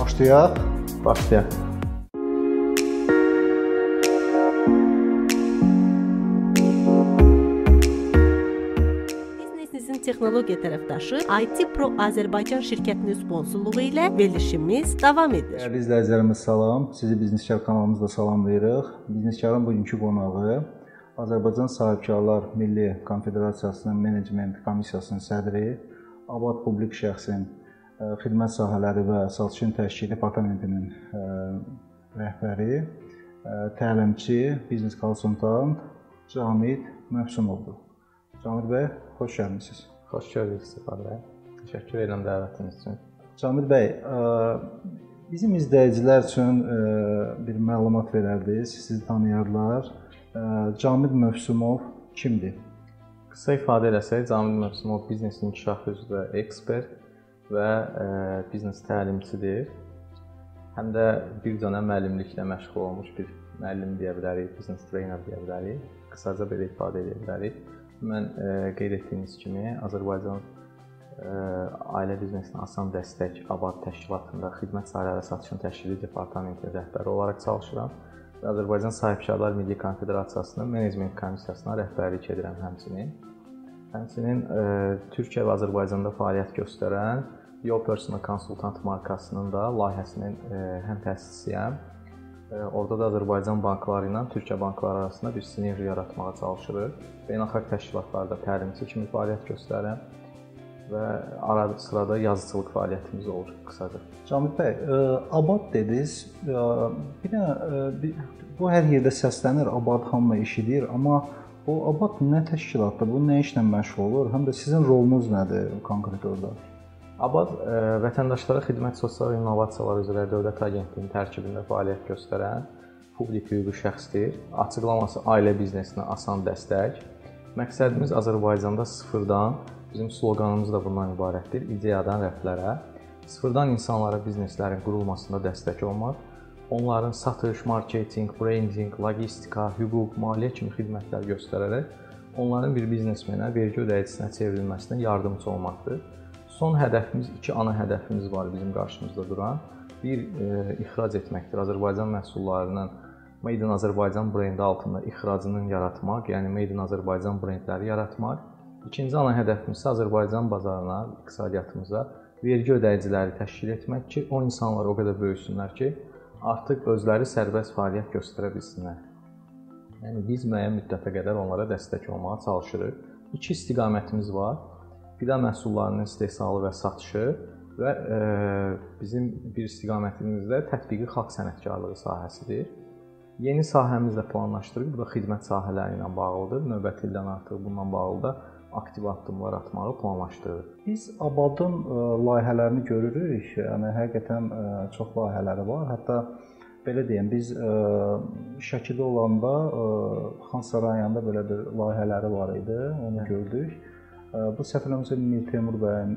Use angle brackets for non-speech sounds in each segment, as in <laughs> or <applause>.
Başlayaq. Başlayaq. Texnologiya tərəfdaşı IT Pro Azərbaycan şirkətinin sponsorluğu ilə verilişimiz davam edir. Dəyərli izləyicilərimiz salam. Sizi Bizneskar kanalımızda salamlayırıq. Bizneskarın bugünkü qonağı Azərbaycan Sahibkarlar Milli Konfederasiyasının menecment komissiyasının sədri, Abad Publik şəxsin xidmət sahələri və satışın təşkili departamentinin rəhbəri, təlimçi, biznes konsultant Camid Məhsumovdur. Camid bəy, xoş gəlmisiniz. Xoş gördük Səfər bəy. Təşəkkür edirəm dəvətiniz üçün. Camid bəy, bizim izləyicilər üçün bir məlumat verərdiniz, sizi tanıyarlar. Camid Mövsümov kimdir? Qısa ifadə eləsək, Camid Mövsümov biznes inkişaf üzrə ekspert və ə, biznes təlimçidir. Həm də bir dönəm müəllimliklə məşğul olmuş bir müəllim deyə bilərik, biznes trener deyə bilərik. Qısaca belə ifadə edə bilərik. Mən ə, qeyd etdiyiniz kimi Azərbaycan ə, Ailə Biznesinə Asan Dəstək Abad təşkilatında xidmət sahələri satışın təşkili departamentinin rəhbəri olaraq çalışıram və Azərbaycan Sahibkarlar Milli Konfederasiyasının menecment komissiyasına rəhbərlik edirəm həmçinin. Həmçinin ə, Türkiyə və Azərbaycanda fəaliyyət göstərən Yo Personal Konsultant markasının da layihəsinin ə, həm təsisçisiyəm. Orada da Azərbaycan bankları ilə Türkiyə bankları arasında bir sinerji yaratmağa çalışırıq. Beynəlxalq təşkilatlarda təlimçi kimi fəaliyyət göstərirəm və arada sırada yazıçılıq fəaliyyətimiz olur qısaca. Camid bəy, ə, Abad dediniz. Bir də bu hər yerdə səslənir, Abad hamı eşidir, amma bu Abad nə təşkilatdır? Bu nə işlə məşğul olur? Həm də sizin rolunuz nədir konkret orada? Abad ə, vətəndaşlara xidmət sosial innovasiyalar üzrə Dövlət Agentliyinin tərkibində fəaliyyət göstərən publik hüquqi şəxsdir. Açıqlaması ailə biznesinə asan dəstək. Məqsədimiz Azərbaycanda sıfırdan, bizim sloqanımız da bundan ibarətdir, ideyadan rəflərə, sıfırdan insanlara bizneslərin qurulmasında dəstək olmaq, onların satış, marketinq, brendinq, logistika, hüquq, maliyyə kimi xidmətlər göstərərək onların bir biznesmenə, vergi ödəyicinə çevrilməsinə yardımçı olmaqdır. Son hədəfimiz, iki ana hədəfimiz var bizim qarşımızda duran. Bir e, ixrac etməkdir. Azərbaycan məhsullarının Made in Azərbaycan brendi altında ixracının yaratmaq, yəni Made in Azərbaycan brendləri yaratmaq. İkinci ana hədəfimiz isə Azərbaycan bazarına, iqtisadiyyatımıza vergi ödəyiciləri təşkil etmək ki, o insanlar o qədər böyüsünlər ki, artıq özləri sərbəst fəaliyyət göstərə bilsinlər. Yəni biz müəyyən müddətə qədər onlara dəstək olmağa çalışırıq. İki istiqamətimiz var qida məhsullarının istehsalı və satışı və e, bizim bir istiqamətimiz də tətbiqi xalq sənətkarlığı sahəsidir. Yeni sahəmiz də planlaşdırılıb. Bu da xidmət sahələri ilə bağlıdır. Növbəti ildən artıq bununla bağlı da aktiv addımlar atmağı planlaşdırırıq. Biz Abadın e, layihələrini görürük. Yəni həqiqətən e, çox layihələri var. Hətta belə deyim, biz Şəkidə olanda Xan Sarayında belə bir layihələri var idi. Onu gördük. Bu səhvlərimsə Mir Teymur bəyin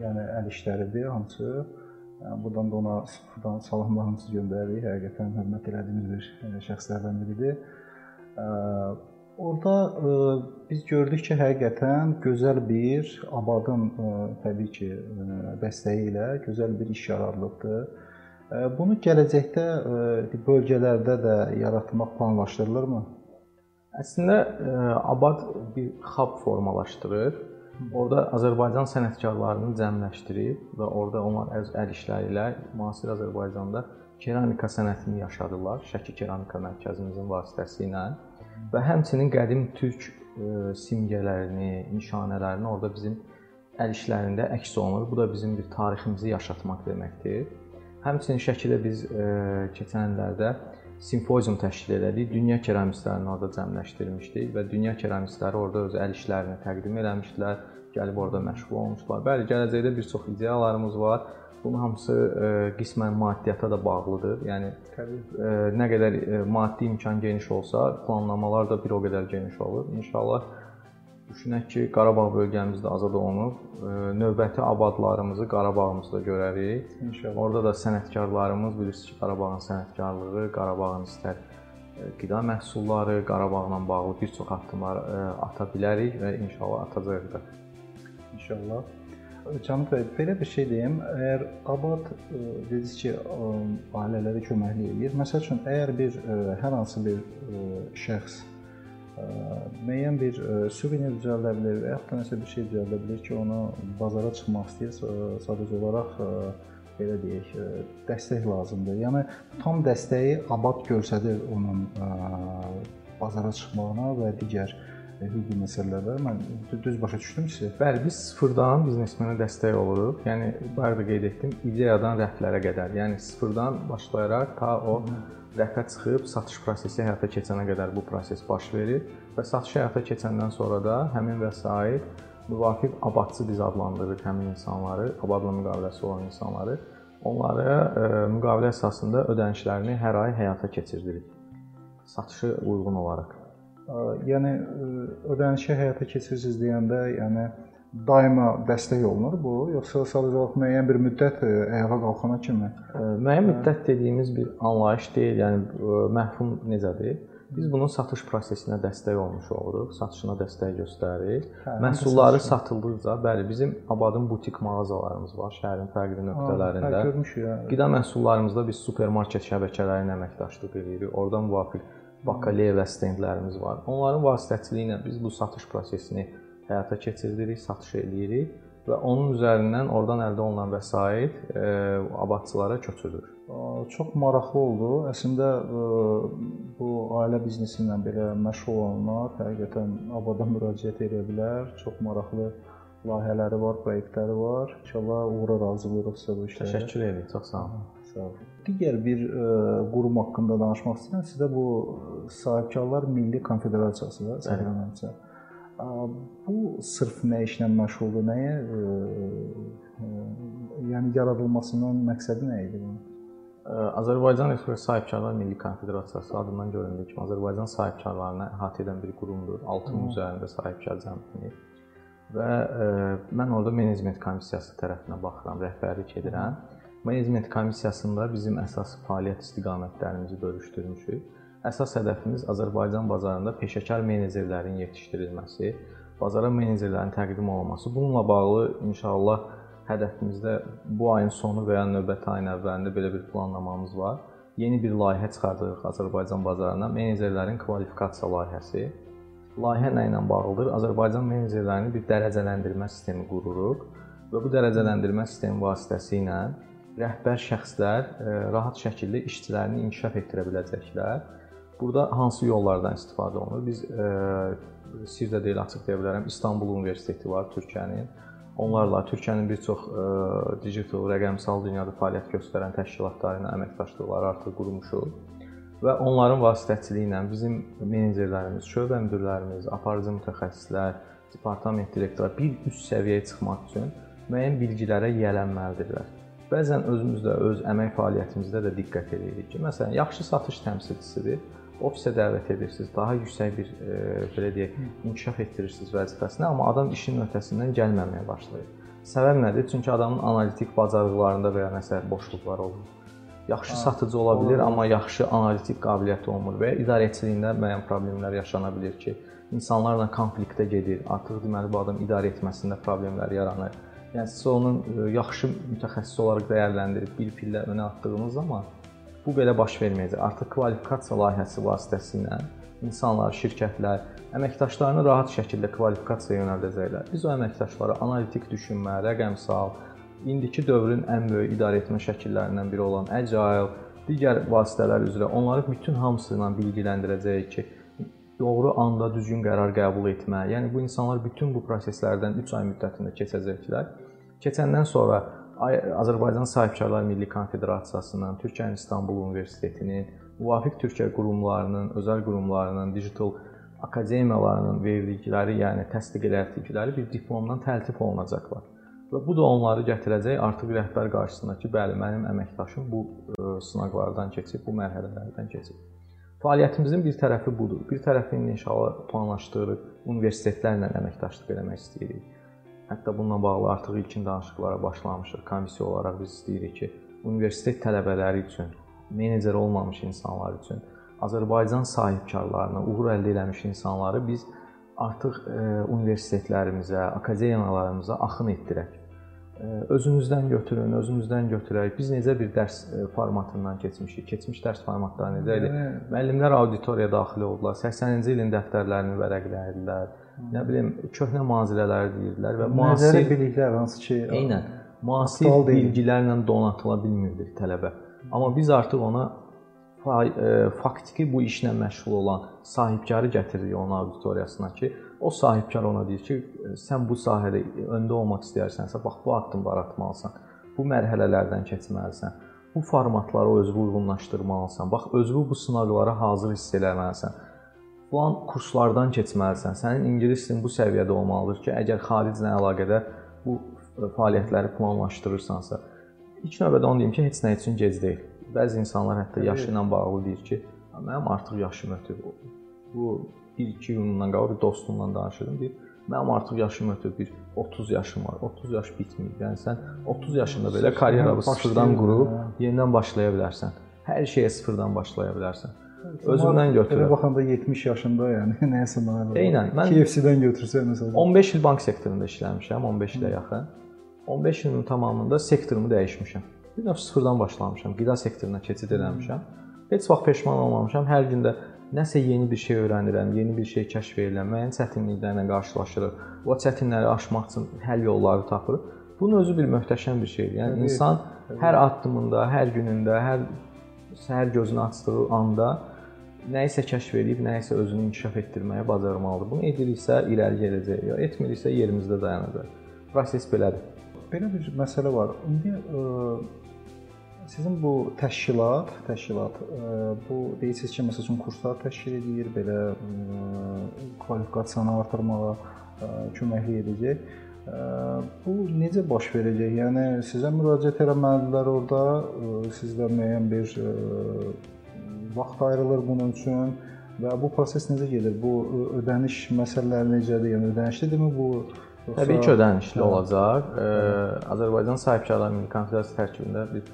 yəni əl işləridir, hamısı yəni burdan da ona buradan salamlarımızı göndəririk. Həqiqətən hörmət etdiyimiz bir şəxslərdən biridir. Orda biz gördük ki, həqiqətən gözəl bir abadın təbii ki, dəstəyi ilə gözəl bir iş yararlıbdır. Bunu gələcəkdə bölgələrdə də yaratmaq planlaşdırılırmı? Əslində e, Abad bir hub formalaşdırır. Orda Azərbaycan sənətkarlarını cəmləşdirib və orada onlar öz əl işləri ilə müasir Azərbaycanda keramika sənətini yaşadılar. Şəki Keramika Mərkəzimizin vasitəsilə və həmçinin qədim türk e, simgələrini, nişanələrini orada bizim əl işlərində əks olunur. Bu da bizim bir tariximizi yaşatmaq deməkdir. Həmçinin Şəkidə biz e, keçən illərdə simpozium təşkil elədik. Dünya keramistlərini orada cəmləşdirmişdik və dünya keramistləri orada öz əl işlərini təqdim eləmişdilər, gəlib orada məşğul olmuşlar. Bəli, gələcəkdə bir çox ideyalarımız var. Bunun hamısı ə, e, qismən maddiyyata da bağlıdır. Yəni təbii ə, e, nə qədər ə, e, maddi imkan geniş olsa, planlamalar da bir o qədər geniş olur. İnşallah Düşünək ki, Qarabağ bölgəmizdə azad olunub. Növbəti abadlarımızı Qarabağımızda görərik. İnşallah. Orada da sənətkarlarımız bilirsiniz ki, Qarabağın sənətkarlığı, Qarabağın istər qida məhsulları, Qarabağla bağlı bir çox addımlar ata bilərik və inşallah atacağıq da. İnşallah. Cənab bəy, belə bir şey deyim, əgər Abad dediniz ki, ailələrə köməklik eləyir. Məsəl üçün, əgər bir hər hansı bir şəxs müəyyən bir suvenir düzəldə bilər və yaxud da nəsə bir şey düzəldə bilər ki, onu bazara çıxmaq istəyir, sadəcə olaraq belə deyək, dəstək lazımdır. Yəni tam dəstəyi Abad göstərir onun bazara çıxmağına və digər hüquqi məsələlərdə mən düz başa düşdüm sizi. Bəli, biz sıfırdan biznesmenə dəstək oluruq. Yəni bayaq da qeyd etdim, ideyadan rəflərə qədər. Yəni sıfırdan başlayaraq ta o rəfə çıxıb satış prosesi həyata keçənə qədər bu proses baş verir və satış həyata keçəndən sonra da həmin vəsait müvafiq abadçı biz adlandırırıq həmin insanları, abadla müqaviləsi olan insanları. Onlara müqavilə əsasında ödənişlərini hər ay həyata keçiririk. Satışa uyğun olaraq. Yəni ödənişi həyata keçirirsiniz deyəndə, yəni daima dəstək olunur bu, yoxsa sadəcə olaraq müəyyən bir müddət ayağa qalxana kimi? Müəyyən müddət dediyimiz bir anlayış deyil. Yəni məhfum necədir? Biz bunun satış prosesinə dəstək olmuş oluruq, satışına dəstək göstəririk. Hə, Məhsulları satıldıqca, bəli, bizim Abadın butik mağazalarımız var şəhərin fərqli nöqtələrində. Hə, görmüşük. Yəni. Qida məhsullarımızda biz supermarket şəbəkələri ilə əməkdaşlıq edirik. Oradan müvafiq bakaleya və stendlərimiz var. Onların vasitəçiliyi ilə biz bu satış prosesini həyata keçiririk, satış eləyirik və onun üzərindən oradan əldə olunan vəsait e, abadçılara köçürülür. Çox maraqlı oldu. Əslində bu ailə biznesi ilə belə məşğul olanlar həqiqətən abada müraciət edə bilər. Çox maraqlı layihələri var, layihələri var. İnşallah uğura razılıq sizə bu işlərə. Təşəkkür edirəm. Çox sağ olun. Sağ olun. Digər bir ə, qurum haqqında danışmaq istəyirəm. Sizdə bu sahibkarlar Milli Konfederasiyası var, səhv eləmirəmsə. Bu sırf nə işlə məşğuldur, nəyə ə, ə, yəni yaradılmasının məqsədi nə idi bunun? Azərbaycan Respublikası Sahibkarlar Milli Konfederasiyası adından göründüyü kimi Azərbaycan sahibkarlarını əhatə edən bir qurumdur. 6000 üzərində sahibkar cəmiyyəti və ə, mən orada menecment komissiyası tərəfindən baxıram, rəhbərlik edirəm. Menecment komissiyasında bizim əsas fəaliyyət istiqamətlərimizi bölüşdürmüşük. Əsas hədəfimiz Azərbaycan bazarında peşəkar menecerlərin yetişdirilməsi, bazara menecerlərin təqdim olunması. Bununla bağlı inşallah hədəfimizdə bu ayın sonu və ya növbəti ayın əvvəlində belə bir planlamamız var. Yeni bir layihə çıxardırıq Azərbaycan bazarına, menecerlərin kvalifikasiya layihəsi. Layihə nə ilə bağlıdır? Azərbaycan menecerlərinin bir dərəcələndirmə sistemi qururuq və bu dərəcələndirmə sistemi vasitəsilə rəhbər şəxslər e, rahat şəkildə işçilərini inkişaf etdirə biləcəklər. Burada hansı yollardan istifadə olunur? Biz e, siz də deyil açıq deyə bilərəm. İstanbul Universiteti var Türkiyənin. Onlarla Türkiyənin bir çox e, digital, rəqəmsal dünyada fəaliyyət göstərən təşkilatları ilə əməkdaşlıqları artıq qurmuşuq və onların vasitəçiliyi ilə bizim menecerlərimiz, şöbə müdirlərimiz, aparıcı mütəxəssislər, departament direktorları bir üst səviyyəyə çıxmaq üçün müəyyən bilgilərə yiyələnməlidirlər. Bəzən özümüzdə öz əmək fəaliyyətimizdə də diqqət edirik ki, məsələn, yaxşı satış təmsilçisidir, ofisə dəvət edirsiniz, daha yüksək bir e, belə deyək, inkişaf etdirirsiniz vəzifəsinə, amma adam işin öhdəsindən gəlməməyə başlayır. Səbəb nədir? Çünki adamın analitik bacarıqlarında və ya nəsə boşluqlar olur yaxşı ha, satıcı ola bilər, amma yaxşı analitik qabiliyyəti olmur və ya idarəçiliyində müəyyən problemlər yaşana bilər ki, insanlarla konfliktə gedir. Artıq deməli bu adam idarə etməsində problemlər yaranır. Yəni siz onun e, yaxşı mütəxəssis olaraq dəyərləndirib bir pillə önə atdığınız zaman bu belə baş verməyəcək. Artıq kvalifikasiya layihəsi vasitəsilə insanlar, şirkətlər əməkdaşlarını rahat şəkildə kvalifikasiyaya yönəldəcəklər. Biz o əməkdaşlara analitik düşünmə, rəqəmsal, indiki dövrün ən böyük idarəetmə şəkillərindən biri olan Agile, digər vasitələr üzrə onları bütün hamısı ilə bilgiləndirəcəyik ki, doğru anda düzgün qərar qəbul etmə. Yəni bu insanlar bütün bu proseslərdən 3 ay müddətində keçəcəklər. Keçəndən sonra Azərbaycan Sahibkarlar Milli Konfederasiyasının, Türkiyənin İstanbul Universitetinin, müvafiq Türkiyə qurumlarının, özəl qurumlarının, digital akademiyalarının verdikləri, yəni təsdiq elətdikləri bir diplomdan təltif olunacaqlar. Və bu da onları gətirəcək artıq rəhbər qarşısına ki, bəli, mənim əməkdaşım bu e, sınaqlardan keçib, bu mərhələlərdən keçib. Fəaliyyətimizin bir tərəfi budur. Bir tərəfi inşallah planlaşdırırıq, universitetlərlə əməkdaşlıq eləmək istəyirik. Hətta bununla bağlı artıq ilkin danışıqlara başlamışıq. Komissiya olaraq biz istəyirik ki, universitet tələbələri üçün, menecer olmamış insanlar üçün, Azərbaycan sahibkarlarına uğur əldə etmiş insanları biz artıq e, universitetlərimizə, akademiyalarımıza axın etdirək. özünüzdən götürün, özünüzdən götürək. Biz necə bir dərs formatından keçmişik? Keçmiş dərs formatları necə idi? Müəllimlər auditoriyaya daxil oldular. 80-ci ilin dəftərlərini vərəqləyirdilər. Nə bilim, köhnə mazirələri deyirdilər və müasir biliklər hansı ki, eynən müasir bilgilərlə donatıla bilmirdi tələbə. Amma biz artıq ona faktiki bu işlə məşğul olan sahibkarı gətiririk onun auditoriyasına ki, o sahibkar ona deyir ki, sən bu sahədə öndə olmaq istəyirsənsə, bax bu addımları atmalısan. Bu mərhələlərdən keçməlisən. Bu formatları özünə uyğunlaşdırmalısan. Bax özünü bu sınaqlara hazır hiss etməlisən. Falan kurslardan keçməlisən. Sənin ingilis dilin bu səviyyədə olmalıdır ki, əgər xariclə əlaqədar bu fəaliyyətləri planlaşdırırsansa, ilk növbədə onu deyim ki, heç nə üçün gec deyil. Bəzi insanlar hətta yaşı ilə bağlı deyir ki, mənim artıq yaşım ötüb. Bu 1-2 gün bundan qabaq bir dostumla danışırdım. Deyir, mənim artıq yaşım ötüb, bir 30 yaşım var. 30 yaş bitmir. Yəni sən 30 yaşında belə karyeranı sıfırdan qurub yenidən başlaya bilərsən. Hər şeyə sıfırdan başlaya bilərsən. Özümdən götürürəm. Elə baxanda 70 yaşında, yəni <laughs> nəyəsə mənə. Eynən. Mən KFC-dən götürsən məsələn. 15 il bank sektorunda işləmişəm, 15 ilə yaxın. 15 ilin tamamında sektorumu dəyişmişəm. Bir növ sıfırdan başlamışam. Qida sektoruna keçid eləmişəm. Heç vaxt peşman olmamışam. Hər gün də nəsə yeni bir şey öyrənirəm, yeni bir şey kəşf edirəm, müəyyən çətinliklərlə qarşılaşırıq. O çətinlikləri aşmaq üçün həll yolları tapırıq. Bunun özü bir möhtəşəm bir şeydir. Yəni insan hər addımında, hər günündə, hər səhər gözünü açdığı anda nəyisə kəşf edib, nəyisə özünü inkişaf etdirməyə bacarmalıdır. Bunu ediriksə irəli gedəcək, ya etmiriksə yerimizdə dayanacaq. Proses belədir. Belə bir məsələ var. İndi ə, Sizin bu təşkilat, təşkilat bu deyirsiniz ki, məsəl üçün kurslar təşkil edir, belə kvalifikasiyanı artırmağa köməklik edəcək. Bu necə baş verəcək? Yəni sizə müraciət etməlidirlər orada, sizdə müəyyən bir vaxt ayrılır bunun üçün və bu proses necə gedir? Bu ödəniş məsələləri necədir? Yəni ödənişlidirmi bu? Yoxsa... Təbii ki, ödənişli olacaq. Azərbaycan Sahibkarlar Milli Konfederasiyası tərkibində bir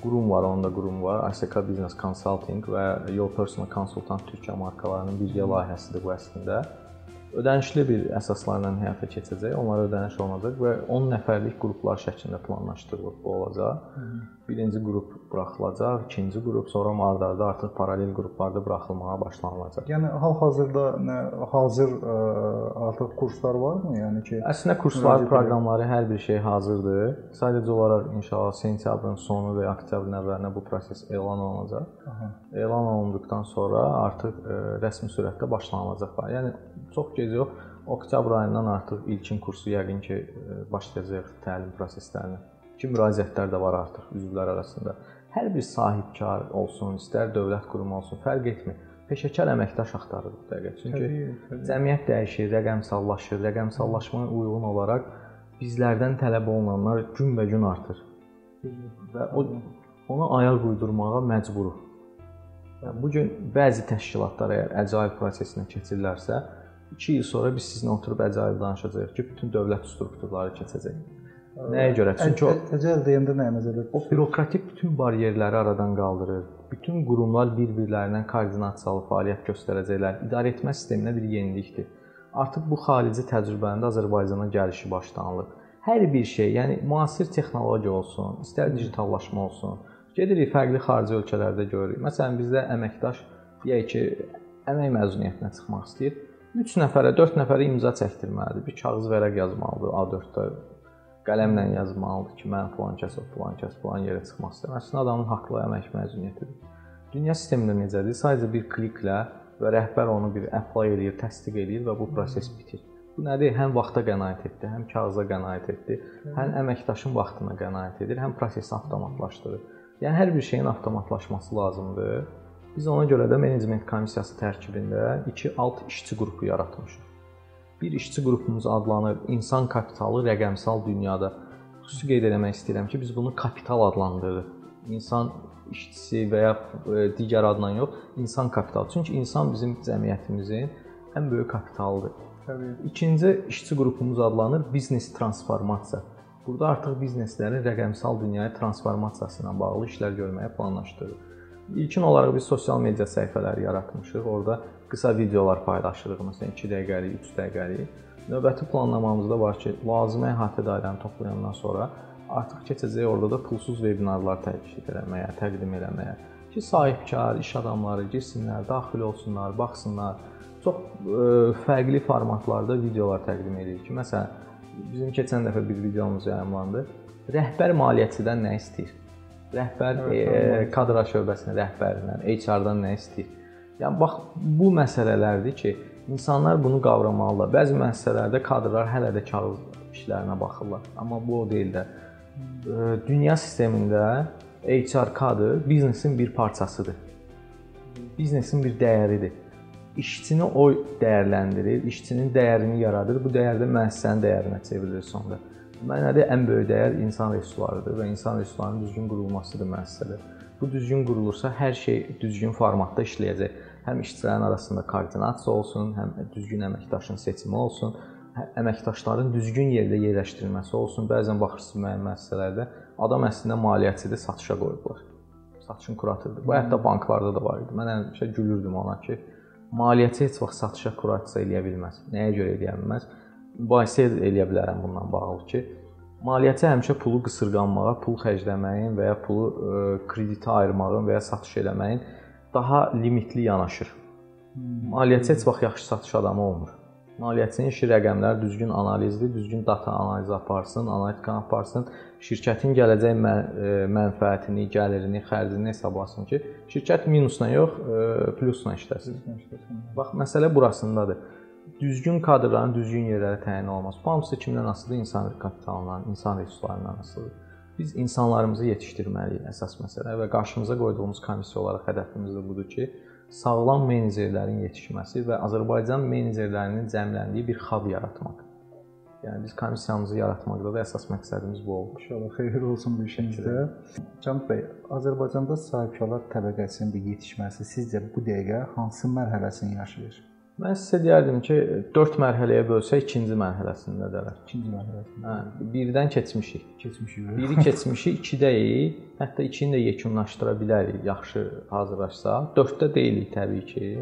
qurum var, onda qurum var. ISK Business Consulting və Your Personal Consultant Türkiyə markalarının birgə layihəsidir bu əslində ödənişli bir əsaslarla həyata keçəcək. Onlara ödəniş olunacaq və 10 nəfərlik qruplar şəklində planlaşdırılıb bu olacaq. Birinci qrup buraxılacaq, ikinci qrup, sonra martda artıq paralel qruplarda buraxılmağa başlanılacaq. Yəni hal-hazırda nə hazır ə, artıq kurslar varmı? Yəni ki, əslində kurslar, proqramları hər bir şey hazırdır. Sadəcə olaraq inşallah sentyabrın sonu və oktyabrın əvvəlinə bu proses elan olunacaq. Aha. Elan olunduqdan sonra artıq ə, rəsmi sürətdə başlanılacaq. Yəni çox gec yox, oktyabr ayından artıq ilkin kursu yəqin ki başlayacaq təlim proseslərinə. Ki müraciətlər də var artıq üzvlər arasında. Hər bir sahibkar olsun, istər dövlət qurumu olsun, fərq etmir. Peşəkar əməkdaş axtarırıq dəqiq. Çünki təbii, təbii. cəmiyyət dəyişir, rəqəmsallaşır. Rəqəmsallaşmaya uyğun olaraq bizlərdən tələb olunanlar günbəgün artır. Və o ona ayaq uydurmağa məcburuq. Yəni bu gün bəzi təşkilatlar əgər əczail prosesinə keçirlərsə, 2 il sonra biz sizinlə oturub əcaib danışacağıq ki, bütün dövlət strukturları keçəcək. Nəyə görə? Çünki o əcəl deyəndə nəyə nəzərdə tutursunuz? O bürokratik bütün bariyerləri aradan qaldırır. Bütün qurumlar bir-birlərindən koordinasiyalı fəaliyyət göstərəcəklər. İdarə etmə sisteminə bir yenilikdir. Artıq bu xarici təcrübənin də Azərbaycana gəlişi başlanılır. Hər bir şey, yəni müasir texnologiya olsun, istər digitallaşma olsun, gedirik fərqli xarici ölkələrdə görürük. Məsələn, bizdə əməkdaş deyək ki, əmək məzuniyyətinə çıxmaq istəyir 3 nəfərə, 4 nəfərə imza çəkdirməlidir. Bir kağız vərəq yazmalıdır, A4-də qələmlə yazmalıdır ki, mən falan kəs, falan kəs, falan yerə çıxmaq istəyirəm. Əslində adamın haqlı əmək məzuniyyətidir. Dünya sistemində necədir? Sadəcə bir kliklə və rəhbər onu bir apply eləyir, təsdiq eləyir və bu proses bitir. Bu nədir? Həm vaxta qənaət etdi, həm kağıza qənaət etdi, həm əməkdaşın vaxtına qənaət edir, həm prosesi avtomatlaşdırır. Yəni hər bir şeyin avtomatlaşması lazımdır. Biz ona görə də menecment komissiyası tərkibində 2 alt işçi qrupu yaratmışıq. Bir işçi qrupumuz adlanır insan kapitalı rəqəmsal dünyada. Xüsusi qeyd etmək istəyirəm ki, biz bunu kapital adlandırırıq. İnsan işçisi və ya e, digər adla yox, insan kapitalı. Çünki insan bizim cəmiyyətimizin ən böyük kapitalıdır. Təbii. İkinci işçi qrupumuz adlanır biznes transformasiya. Burada artıq bizneslərin rəqəmsal dünyaya transformasiyası ilə bağlı işlər görməyə planlaşdırırıq. İlkin olaraq biz sosial media səhifələri yaratmışıq. Orda qısa videolar paylaşırıq, məsələn 2 dəqiqəlik, 3 dəqiqəlik. Növbəti planlamamızda var ki, lazımi əhatə dairəni toplayandan sonra artıq keçəcək orada da pulsuz vebinarlar təklif etməyə, təqdim etməyə ki, sahibkar iş adamları girsinlər, daxil olsunlar, baxsınlar. Çox ə, fərqli formatlarda videolar təqdim edirik ki, məsələn, bizim keçən dəfə bir videomuz yayımlandı. Rəhbər maliyyəçidən nə istəyir? Rəhbər evet, e, kadrlar şöbəsinin rəhbərindən, HR-dan nə istəyir? Yəni bax bu məsələlərdir ki, insanlar bunu qavramalılar. Bəzi müəssisələrdə kadrlar hələ də kağız işlərinə baxırlar, amma bu o deyil də. Dünya sistemində HR kadr biznesin bir parçasıdır. Biznesin bir dəyəridir. İşçini o dəyərləndirir, işçinin dəyərini yaradır. Bu dəyər də müəssisənin dəyərinə çevrilir sonra. Mənədə ən böyük dəyər insan resurslarıdır və insan resurslarının düzgün qurulmasıdır müəssisədə. Bu düzgün qurulursa hər şey düzgün formatda işləyəcək həm işçilərin arasında koordinasiya olsun, həm düzgün əməkdaşın seçimi olsun, hə, əməkdaşların düzgün yerdə yerləşdirilməsi olsun. Bəzən baxırsınız müəyyən müəssisələrdə adam əslində maliyyəçidir, satışa qoyublar. Satışın kuratordur. Bu hətta banklarda da var idi. Mən həmişə gülürdüm ona ki, maliyyəçi heç vaxt satışa kuratorluq eləyə bilməz. Nəyə görə eləyə bilməz? Mübahisə eləyə bilərəm bundan bağlı ki, maliyyəçi həmişə pulu qısırğanmağa, pul xərcləməyin və ya pulu ə, kreditə ayırmağın və ya satış eləməyin daha limitli yanaşır. Maliyyəçi heç vaxt yaxşı satış adamı olmur. Maliyyəçinin işi rəqəmlər düzgün analizdir, düzgün data analizi aparsın, analitika aparsın, şirkətin gələcək e, mənfəətini, gəlirini, xərcini hesablasın ki, şirkət minusla yox, e, plusla işləsin. Bax, məsələ burasındadır. Düzgün kadrların düzgün yerlərə təyin olunması. Bu hamısı kimdən asılıdır? İnsan kapitalından, insan resurslarından asılıdır. Biz insanlarımızı yetişdirməliyik əsas məsələ və qarşımıza qoyduğumuz komissiya olaraq hədəfimiz də budur ki, sağlam menecerlərin yetişməsi və Azərbaycan menecerlərinin cəmləndiyi bir xab yaratmaq. Yəni biz komissiyamızı yaratmaqda da əsas məqsədimiz bu oldu. İnşallah xeyir olsun bu işinizdə. Cənab bəy, Azərbaycanda sahibkarlar təbəqəsinin bir yetişməsi sizcə bu dəqiqə hansı mərhələsini yaşayır? Mən sizə deyərdim ki, 4 mərhələyə bölsək ikinci mərhələsindədirlər. İkinci mərhələsində. Hə, birdən keçmişik. Keçmişik. Biri keçmişik, 2-dəyik. Hətta 2-ni də yekunlaşdıra bilərik, yaxşı hazırlaşsaq. 4-də deyilik təbii ki.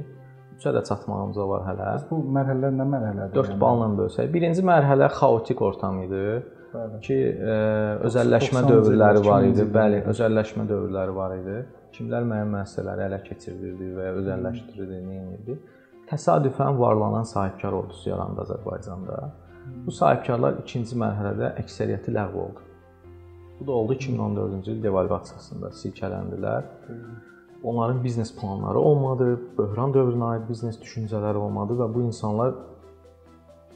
3-ə də çatmağımız var hələ. Bu mərhələlər nə mərhələdir? 4 yəni? balla bölsək. Birinci mərhələ xaotik ortam idi. Bəli. Ki, ə, e, özəlləşmə dövrləri var idi. Bəli, özəlləşmə dövrləri var idi. Kimlər müəyyən müəssisələri ələ keçirirdi və özəlləşdirirdi, nə edirdi? Təsadüfən varlanan sahibkar ordusu yarandı Azərbaycanda. Bu sahibkarlar ikinci mərhələdə əksəriyyəti ləğv oldu. Bu da oldu 2014-cü il devalvasiyasında silkələndilər. Onların biznes planları olmadı, böhran dövrünə aid biznes düşüncələri olmadı və bu insanlar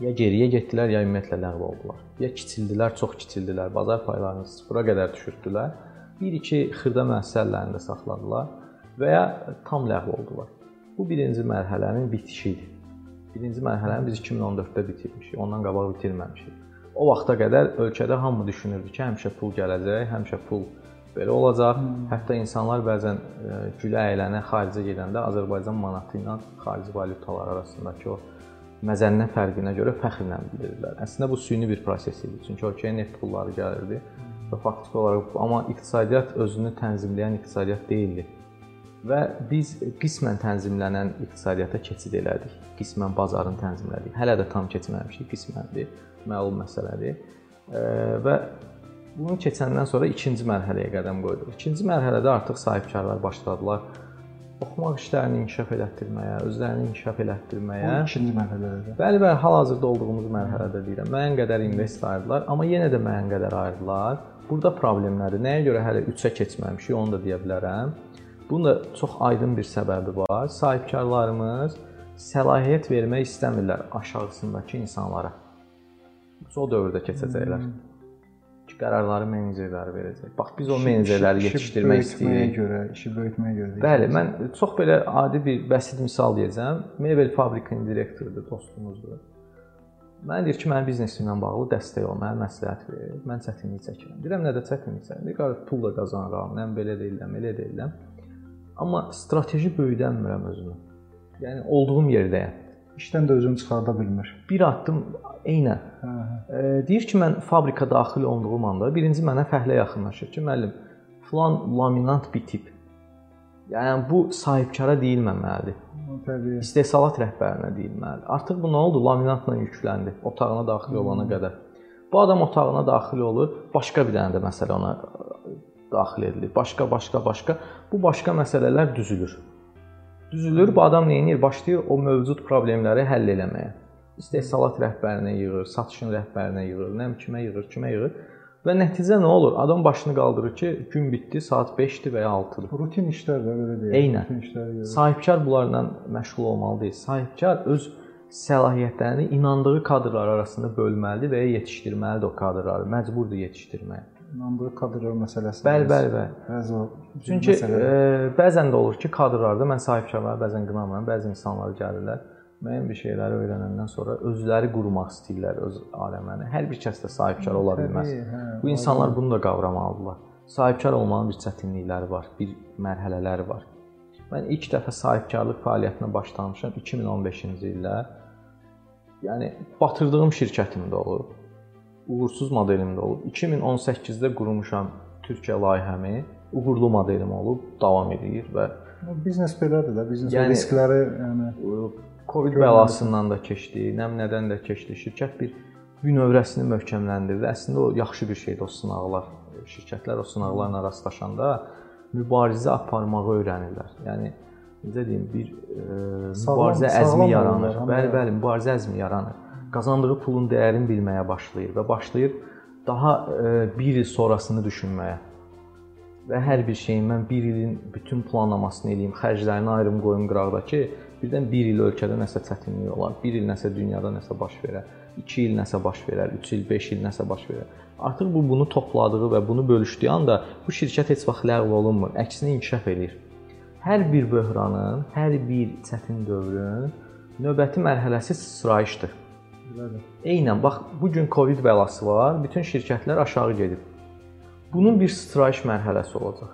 ya geriyə getdilər, ya ümumiyyətlə ləğv oldular. Ya kiçildilər, çox kiçildilər, bazar paylarını sıfıra qədər düşürtdülər. 1-2 xırda müəssisələrində saxladılar və ya tam ləğv oldular. Bu birinci mərhələnin bitişi idi. Birinci mərhələni biz 2014-də bitirmişik. Ondan qabaq bitirməmişik. O vaxta qədər ölkədə hamı düşünürdü ki, həmişə pul gələcək, həmişə pul belə olacaq. Hmm. Hətta insanlar bəzən e, gülə əylənə xaricə gedəndə Azərbaycan manatı ilə xarici valyutalar arasındakı o məzənnə fərqinə görə fəxrlə bilirdilər. Əslində bu süni bir proses idi. Çünki ölkəyə neft pulları gəlirdi və faktiki olaraq amma iqtisadiyyat özünü tənzimləyən iqtisadiyyat deyildi və biz qismən tənzimlənən iqtisadiyyata keçid elədik. Qismən bazarın tənzimlədik. Hələ də tam keçməmişik, qisməndir, məlum məsələdir. Və bunu keçəndən sonra ikinci mərhələyə qədəm qoyduq. İkinci mərhələdə artıq sahibkarlar başladılar oxumaq işlərini inkişaf elətdirməyə, özlərini inkişaf elətdirməyə. Bu ikinci mərhələdədir. Bəli, bəli, hal-hazırda olduğumuz mərhələdə deyirəm. Müəyyən qədər invest ayırdılar, amma yenə də müəyyən qədər ayırdılar. Burada problem nədir? Nəyə görə hələ 3-ə keçməmişik, onu da deyə bilərəm. Bunun da çox aydın bir səbəbi var. Sahibkarlarımız səlahiyyət vermək istəmirlər aşağısındakı insanlara. O dövrdə keçəcəklər. Hmm. Ki qərarları menecerləri verəcək. Bax biz o menecerləri yetişdirmək istəyirik. görə, işi böyütməyə görə. Bəli, mən çox belə adi bir bəsit misal deyəcəm. Mebel fabrikinin direktorudur, dostumuzdur. Mən deyir ki, mənim biznesimlə bağlı dəstək ol, mənə məsləhət ver. Mən çətinlik çəkirəm. Deyirəm, nədə çətinlik çəkirəm? Deyir, pul da qazanıram, mən belə deyiləm, elə deyiləm. Amma strateji böyüdənmirəm özümü. Yəni olduğum yerdəyəm. İşdən də özünü çıxarda bilmir. Bir addım eynən. Hə, hə. E, deyir ki, mən fabrika daxil olduğum anda birinci mənə fəhlə yaxınlaşır ki, müəllim, filan laminat bitib. Yəni bu sahibkara deyilməməlidir. Təbii. İstehsalat rəhbərinə deyilməlidir. Artıq bu nə oldu? Laminatla yükləndi otağına daxil olana qədər. Bu adam otağına daxil olur, başqa bir dənə də məsələ ona daxil edilir. Başqa, başqa, başqa. Bu başqa məsələlər düzülür. Düzülür, bu adam nə edir? Başlayır o mövcud problemləri həll etməyə. İstehsalat rəhbərinə yığır, satışın rəhbərinə yığır, nə kimə yığır, kimə yığır. Və nəticə nə olur? Adam başını qaldırır ki, gün bitdi, saat 5-dir və ya 6-dır. Rutin işlər də belə deyək. Eynən. Sahibkar bunlarla məşğul olmalı deyil. Sahibkar öz səlahiyyətlərini inandığı kadrlar arasında bölməlidir və ya yetişdirməlidir o kadrları. Məcburdur yetişdirməyə. İnandığı kadrlar məsələsi. Bəli, bəli, bəli. Bəzi o Çünki məsələ- e, bəzən də olur ki, kadrlarda mən sahibkarları bəzən qınamıram, bəzi insanlar gəlirlər, müəyyən bir şeyləri öyrənəndən sonra özləri qurmaq istəyirlər öz aləməni. Hər bir kəs də sahibkar ola bilməz. Hə, Bu insanlar bunu da qavramalıdırlar. Sahibkar olmanın bir çətinlikləri var, bir mərhələləri var. Mən ilk dəfə sahibkarlıq fəaliyyətinə başlamışam 2015-ci ildə. Yəni batırdığım şirkətim də olub. Uğursuz modelim də olub. 2018-də qurmuşam Türkiyə layihəmi. Uğurlu modelim olub, davam edir və biznes belədir də, biznes Yəni- riskləri yəni Covid bəlasından da keçdi, nəm nədən də keçdi. Şirkət bir bünövrəsini möhkəmləndirdi. Əslində o yaxşı bir şeydir o sınaqlar. Şirkətlər o sınaqlarla rastlaşanda mübarizə aparmağı öyrənirlər. Yəni necə deyim, bir e, Sağlam- mübarizə sağlam əzmi olurlar, yaranır. Bəli, bəli, mübarizə əzmi yaranır. Qazandığı pulun dəyərini bilməyə başlayır və başlayır daha 1 il sonrasını düşünməyə. Və hər bir şeyin mən 1 ilin bütün planlamasını eləyim, xərclərini ayrım qoyum qıraqda ki, birdən 1 il ölkədə nəsə çətinlik olar, 1 il nəsə dünyada nəsə baş verər, 2 il nəsə baş verər, 3 il, 5 il nəsə baş verər. Artıq bu bunu topladığı və bunu bölüşdüyü anda bu şirkət heç vaxt ləğv olunmur, əksinə inkişaf eləyir. Hər bir böhranın, hər bir çətin dövrün növbəti mərhələsi sıçrayışdır. Eynən bax bu gün Covid bəlası var, bütün şirkətlər aşağı gedib. Bunun bir sıçrayış mərhələsi olacaq.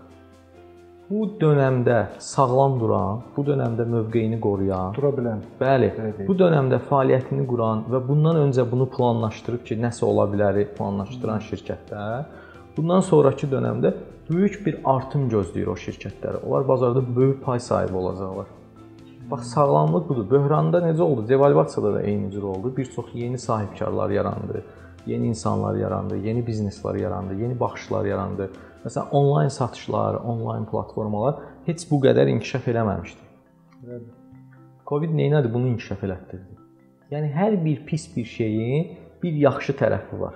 Bu dövrdə sağlam duran, bu dövrdə mövqeyini qoruyan, Dura bilən. bəli, deyək. bu dövrdə fəaliyyətini quran və bundan öncə bunu planlaşdırıb ki, nəsə ola biləri planlaşdıran şirkətlər bundan sonrakı dövrdə böyük bir artım gözləyir o şirkətləri. Onlar bazarda böyük pay sahibi olacaqlar. Bax sağlamlıq budur. Böhranda necə oldu? Devalvasiyada da eyni cür oldu. Bir çox yeni sahibkarlar yarandı, yeni insanlar yarandı, yeni bizneslər yarandı, yeni baxışlar yarandı. Məsələn, onlayn satışlar, onlayn platformalar heç bu qədər inkişaf eləməmişdi. Covid nə etdi? Bunu inkişaf elətdirdi. Yəni hər bir pis bir şeyin bir yaxşı tərəfi var.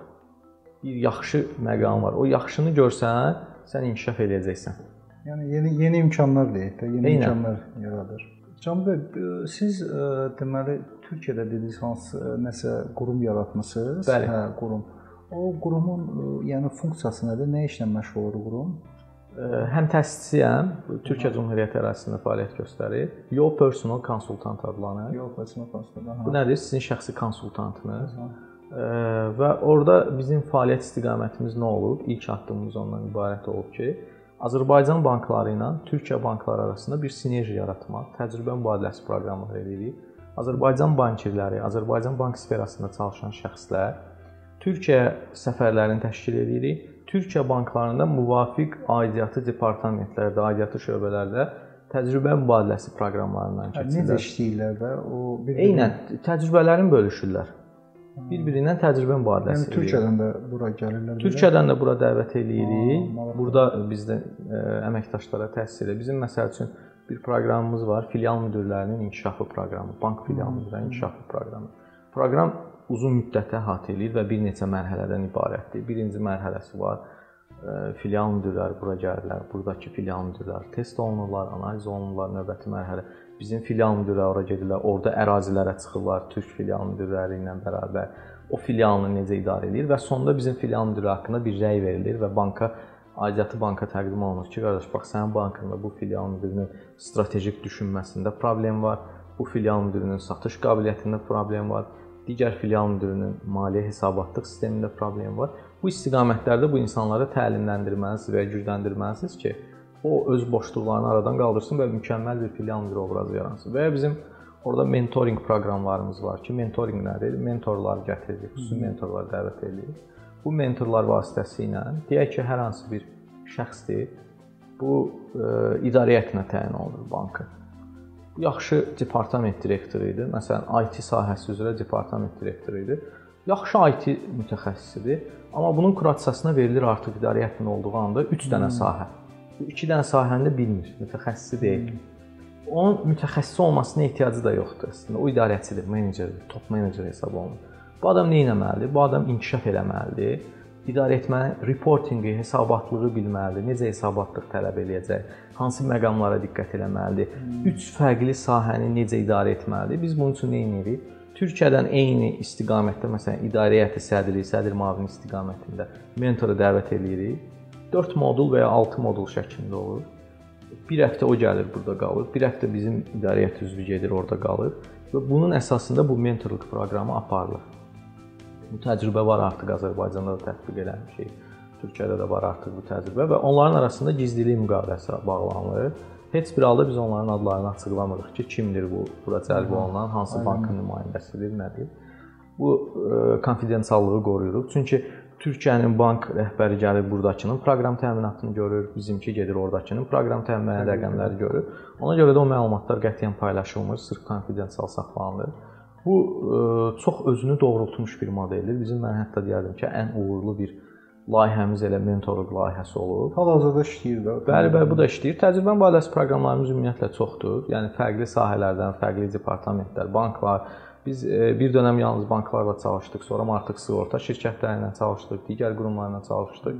Bir yaxşı məqam var. O yaxşını görsən, sən inkişaf eləyəcəksən. Yəni yeni yeni imkanlar deyək də, yeni Eynən. imkanlar yaradır. Can bəy, b- siz ə, deməli Türkiyədə dediniz hansı ə, nəsə qurum yaratmısınız? Bəli. Hə, qurum. O qurumun ə, yəni funksiyası nədir? Nə işlə məşğul olur qurum? Həm təsisçiyəm, Türkiyə Cümhuriyyəti ərazisində fəaliyyət göstərir. Yo personal konsultant adlanır. Yox, personal konsultant. Bu nədir? Sizin şəxsi konsultantınız. Ə, Və orada bizim fəaliyyət istiqamətimiz nə olub? İlk addımımız ondan ibarət olub ki, Azərbaycan bankları ilə Türkiyə bankları arasında bir sinerji yaratmaq, təcrübə mübadiləsi proqramları edirik. Azərbaycan bankirləri, Azərbaycan bank sferasında çalışan şəxslər Türkiyə səfərlərini təşkil edirik. Türkiyə banklarında müvafiq aidiyyatı departamentlərdə, aidiyyatı şöbələrdə təcrübə mübadiləsi proqramlarından Hə, Necə keçirlər. işləyirlər də? O bir Eynən təcrübələrini bölüşürlər. Bir-birindən təcrübə mübadiləsi Yəni. Türkiyədən də bura gəlirlər. Türkiyədən də bura dəvət eləyirik. Burada bizdə ə, əməkdaşlara təhsis edir. Bizim məsəl üçün bir proqramımız var, filial müdirlərinin inkişafı proqramı, bank filial müdirlərinin inkişafı proqramı. Proqram uzun müddətə əhatə eləyir və bir neçə mərhələdən ibarətdir. Birinci mərhələsi var. ə, Filial müdirləri bura gəlirlər. Buradakı filial müdirləri test olunurlar, analiz olunurlar. Növbəti mərhələ bizim filial müdirləri ora gedirlər. Orada ərazilərə çıxırlar türk filial müdirləri ilə bərabər o filialını necə idarə edir və sonda bizim filial müdiri haqqında bir rəy verilir və banka aidiyyatı banka təqdim olunur ki, qardaş bax sənin bankında bu filial müdirinin strateji düşünməsində problem var. Bu filial müdirinin satış qabiliyyətində problem var. Digər filial müdirinin maliyyə hesabatlıq sistemində problem var. Bu istiqamətlərdə bu insanları təlimləndirməlisiniz və gücləndirməlisiniz ki, o öz boşluqlarını aradan qaldırsın və mükəmməl bir filial müdiri obrazı yaransın. Və ya bizim Orada mentoring proqramlarımız var ki, mentoring nədir? Mentorlar gətiririk, xüsusi mentorlar dəvət edirik. Bu mentorlar vasitəsilə deyək ki, hər hansı bir şəxsdir, bu ə, idarə heyətinə təyin olunur bankın. Yaxşı departament direktoru idi. Məsələn, IT sahəsi üzrə departament direktoru idi. yaxşı IT mütəxəssisidir, amma bunun kuratsiyasına verilir artıq idarəyyətin olduğu anda 3 dənə sahə. Bu 2 dənə sahəni də bilmir, mütəxəssisi deyil. Onun mütəxəssis olmasına ehtiyacı da yoxdur əslində. O idarəçidir, menecerdir, top menecer hesab olunur. Bu adam nə etməlidir? Bu adam inkişaf eləməlidir. İdarə etməli, reportinqi, hesabatlığı bilməlidir. Necə hesabatlıq tələb eləyəcək? Hansı məqamlara diqqət eləməlidir? 3 fərqli sahəni necə idarə etməlidir? Biz bunun üçün nə edirik? Türkiyədən eyni istiqamətdə, məsələn, idarə heyəti sədri, sədr müavini istiqamətində mentoru dəvət eləyirik. 4 modul və ya 6 modul şəklində olur. Bir həftə o gəlir burada qalır. Bir həftə bizim idarə heyəti üzvü gedir, orada qalır və bunun əsasında bu mentorluq proqramı aparılır. Bu təcrübə var artıq Azərbaycanda da tətbiq edilmişik. Türkiyədə də var artıq bu təcrübə və onların arasında gizlilik müqaviləsi bağlanılır. Heç bir halda biz onların adlarını açıqlamırıq ki, kimdir bu, bura cəlb olunan, hansı Aynen. bankın nümayəndəsidir, nədir. Bu e, konfidensiallığı qoruyuruq. Çünki Türkiyənin bank rəhbəri gəlir burdakının proqram təminatını görür, bizimki gedir ordakının proqram təminat rəqəmləri görür. Ona görə də o məlumatlar qətiyyən paylaşılmır, sırf konfidensial saxlanılır. Bu e, çox özünü doğrultmuş bir modeldir. Bizim mən hətta deyərdim ki, ən uğurlu bir layihəmiz elə mentorluq layihəsi olub. Hal-hazırda işləyir də. Bəli, bəli, bu da işləyir. Təcrübə barəsi proqramlarımız ümumiyyətlə çoxdur. Yəni fərqli sahələrdən, fərqli departamentlər, banklar. Biz e, bir dönəm yalnız banklarla çalışdıq, sonra artıq sığorta şirkətləri ilə çalışdıq, digər qurumlarla çalışdıq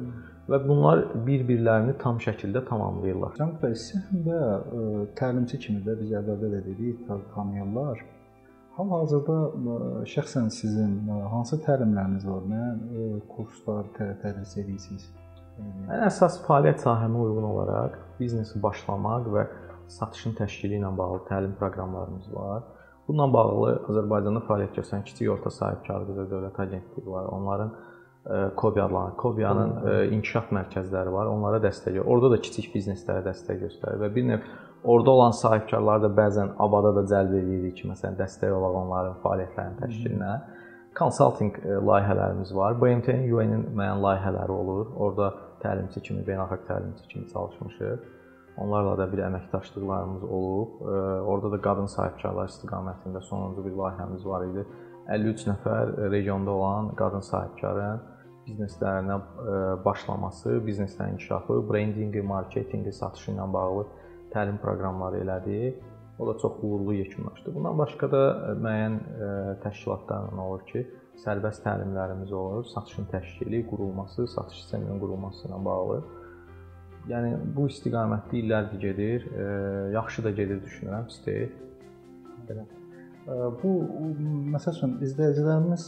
və bunlar bir-birlərini tam şəkildə tamamlayırlar. Cənab bəy, siz həm də e, təlimçi kimi də biz əvvəldə də dedik, tanıyırlar. Hal-hazırda şəxsən sizin hansı təlimləriniz var? Nə kurslar tədris edirsiniz? Ən əsas fəaliyyət sahəmə uyğun olaraq biznesi başlamaq və satışın təşkili ilə bağlı təlim proqramlarımız var. Bununla bağlı Azərbaycanda fəaliyyət göstərən kiçik orta sahibkarlıq və dövlət agentliyi var. Onların Kobi adlanan, Kobiyanın inkişaf mərkəzləri var. Onlara dəstək. Orada da kiçik bizneslərə dəstək göstərir və bir növ Orda olan sahibkarları da bəzən abada da cəlb edirik ki, məsələn, dəstək olaq onların fəaliyyətlərinin təşkilinə. Consulting e, layihələrimiz var. BMT-nin, UN-in müəyyən layihələri olur. Orda təlimçi kimi, beynəlxalq təlimçi kimi çalışmışıq. Onlarla da bir əməkdaşlıqlarımız olub. Orada da qadın sahibkarlar istiqamətində sonuncu bir layihəmiz var idi. 53 nəfər regionda olan qadın sahibkarın bizneslərinə başlaması, bizneslərin inkişafı, brendinqi, marketinqi, satışı ilə bağlı təlim proqramları elədik. O da çox uğurlu yekunlaşdı. Bundan başqa da müəyyən təşkilatlarla olur ki, sərbəst təlimlərimiz olur, satışın təşkili, qurulması, satış sisteminin qurulması ilə bağlı. Yəni bu istiqamətdə illərdir gedir. E, yaxşı da gedir düşünürəm, istəyir. Belə. Bu məsəl üçün izləyicilərimiz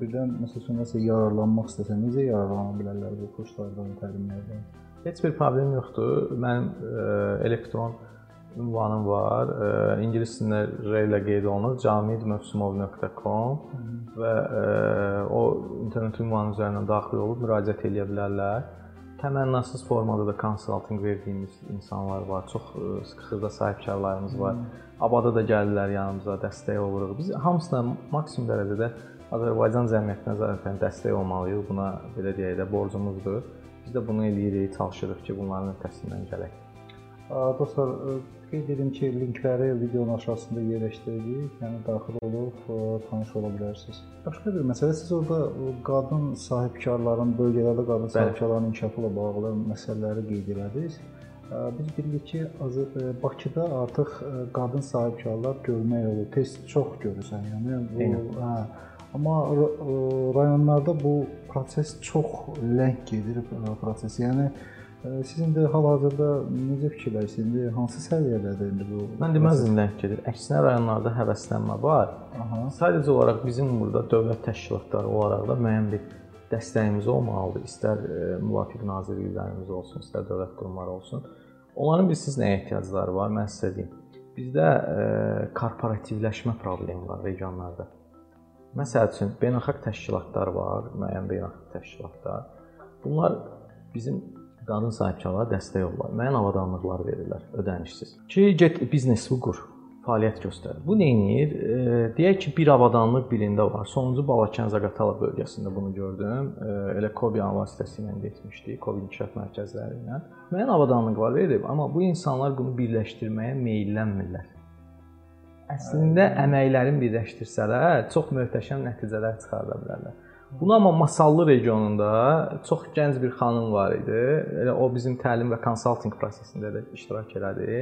birdən məsəl üçün nəsə yararlanmaq istəsə necə yararlana bilərlər bu kurslardan, təlimlərdən? Heç bir problem yoxdur. Mənim elektron ünvanım var. İngilis dilində ilə qeyd olunur. jamidmövsümov.com və o internet ünvanı üzərindən daxil olub müraciət edə bilərlər. Təmənnasız formada da konsaltinq verdiyimiz insanlar var. Çox xırda sahibkarlarımız var. Abada da gəlirlər yanımıza, dəstək oluruq. Biz hamısına maksimum dərəcədə Azərbaycan cəmiyyətinə zərfən dəstək olmalıyıq. Buna belə deyək də borcumuzdur. Biz də bunu eləyirik, çalışırıq ki, bunların öhdəsindən gələk. Dostlar, qeyd edim ki, linkləri videonun aşağısında yerləşdiririk. Yəni daxil olub tanış ola bilərsiniz. Başqa bir məsələ siz orada qadın sahibkarların bölgələrdə qadın Bəli. sahibkarların inkişafı ilə bağlı məsələləri qeyd elədiniz. Biz bilirik ki, Bakıda artıq qadın sahibkarlar görmək olur. Tez çox görürsən. Yəni bu hə Amma rayonlarda bu proses çox ləng gedir proses. Yəni siz indi hal-hazırda necə fikirləşirsiniz? İndi hansı səviyyədədir indi bu? Mən deməzdim ləng gedir. Əksinə rayonlarda həvəslənmə var. Aha. Sadəcə olaraq bizim burada dövlət təşkilatları olaraq da müəyyən bir dəstəyimiz olmalıdır. İstər müvafiq nazirliklərimiz olsun, istər dövlət qurumları olsun. Onların bilirsiz nəyə ehtiyacları var? Mən sizə deyim. Bizdə korporativləşmə problemi var regionlarda. Məsəl üçün beynəlxalq təşkilatlar var, müəyyən beynəlxalq təşkilatlar. Bunlar bizim qadın sahibkarlara dəstək olurlar. Müəyyən avadanlıqlar verirlər ödənişsiz. Ki, get biznesi qur, fəaliyyət göstər. Bu nə edir? E, deyək ki, bir avadanlıq birində var. Sonuncu Balakən Zaqatala bölgəsində bunu gördüm. E, elə Kobiyan vasitəsilə getmişdik, Kobi inkişaf mərkəzləri ilə. Müəyyən avadanlıqlar verib, amma bu insanlar bunu birləşdirməyə meylənmirlər. Əslində əməklərin birləşdirsələr çox möhtəşəm nəticələr çıxarda bilərlər. Bunu amma Masallı regionunda çox gənc bir xanım var idi. Elə o bizim təlim və konsaltinq prosesində də iştirak elədi.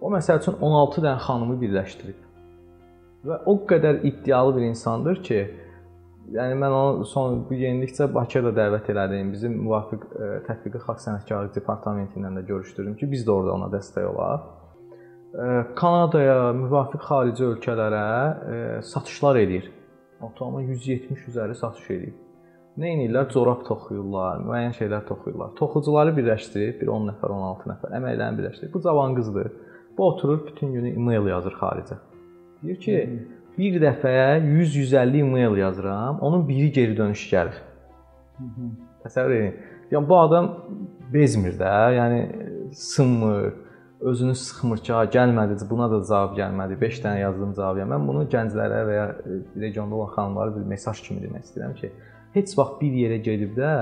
O məsəl üçün 16 dənə xanımı birləşdirib. Və o qədər iddialı bir insandır ki, yəni mən onu son bu yenilikcə Bakıya da dəvət elədim. Bizim müvafiq e, tətbiqi xalq sənətkarlığı departamenti ilə də görüşdürdüm ki, biz də orada ona dəstək olaq. E, Kanadaya, müvafiq xarici ölkələrə e, satışlar edir. Ortalama 170 üzəri satış edir. Nə edirlər? Corab toxuyurlar, müəyyən şeylər toxuyurlar. Toxucuları birləşdirib, bir 10 nəfər, 16 nəfər əməklərini birləşdirib. Bu cavan qızdır. Bu oturur bütün günü e-mail yazır xaricə. Deyir ki, Hı bir dəfəyə 100-150 e-mail yazıram, onun biri geri dönüş gəlir. Təsəvvür edin. Yəni bu adam bezmir də, yəni sınmır, özünü sıxmır ki, gəlmədi, buna da cavab gəlmədi. 5 dənə yazdım cavab gəlmədi. Mən bunu gənclərə və ya e, regionda olan xanımlara bir mesaj kimi demək istəyirəm ki, heç vaxt bir yerə gedib də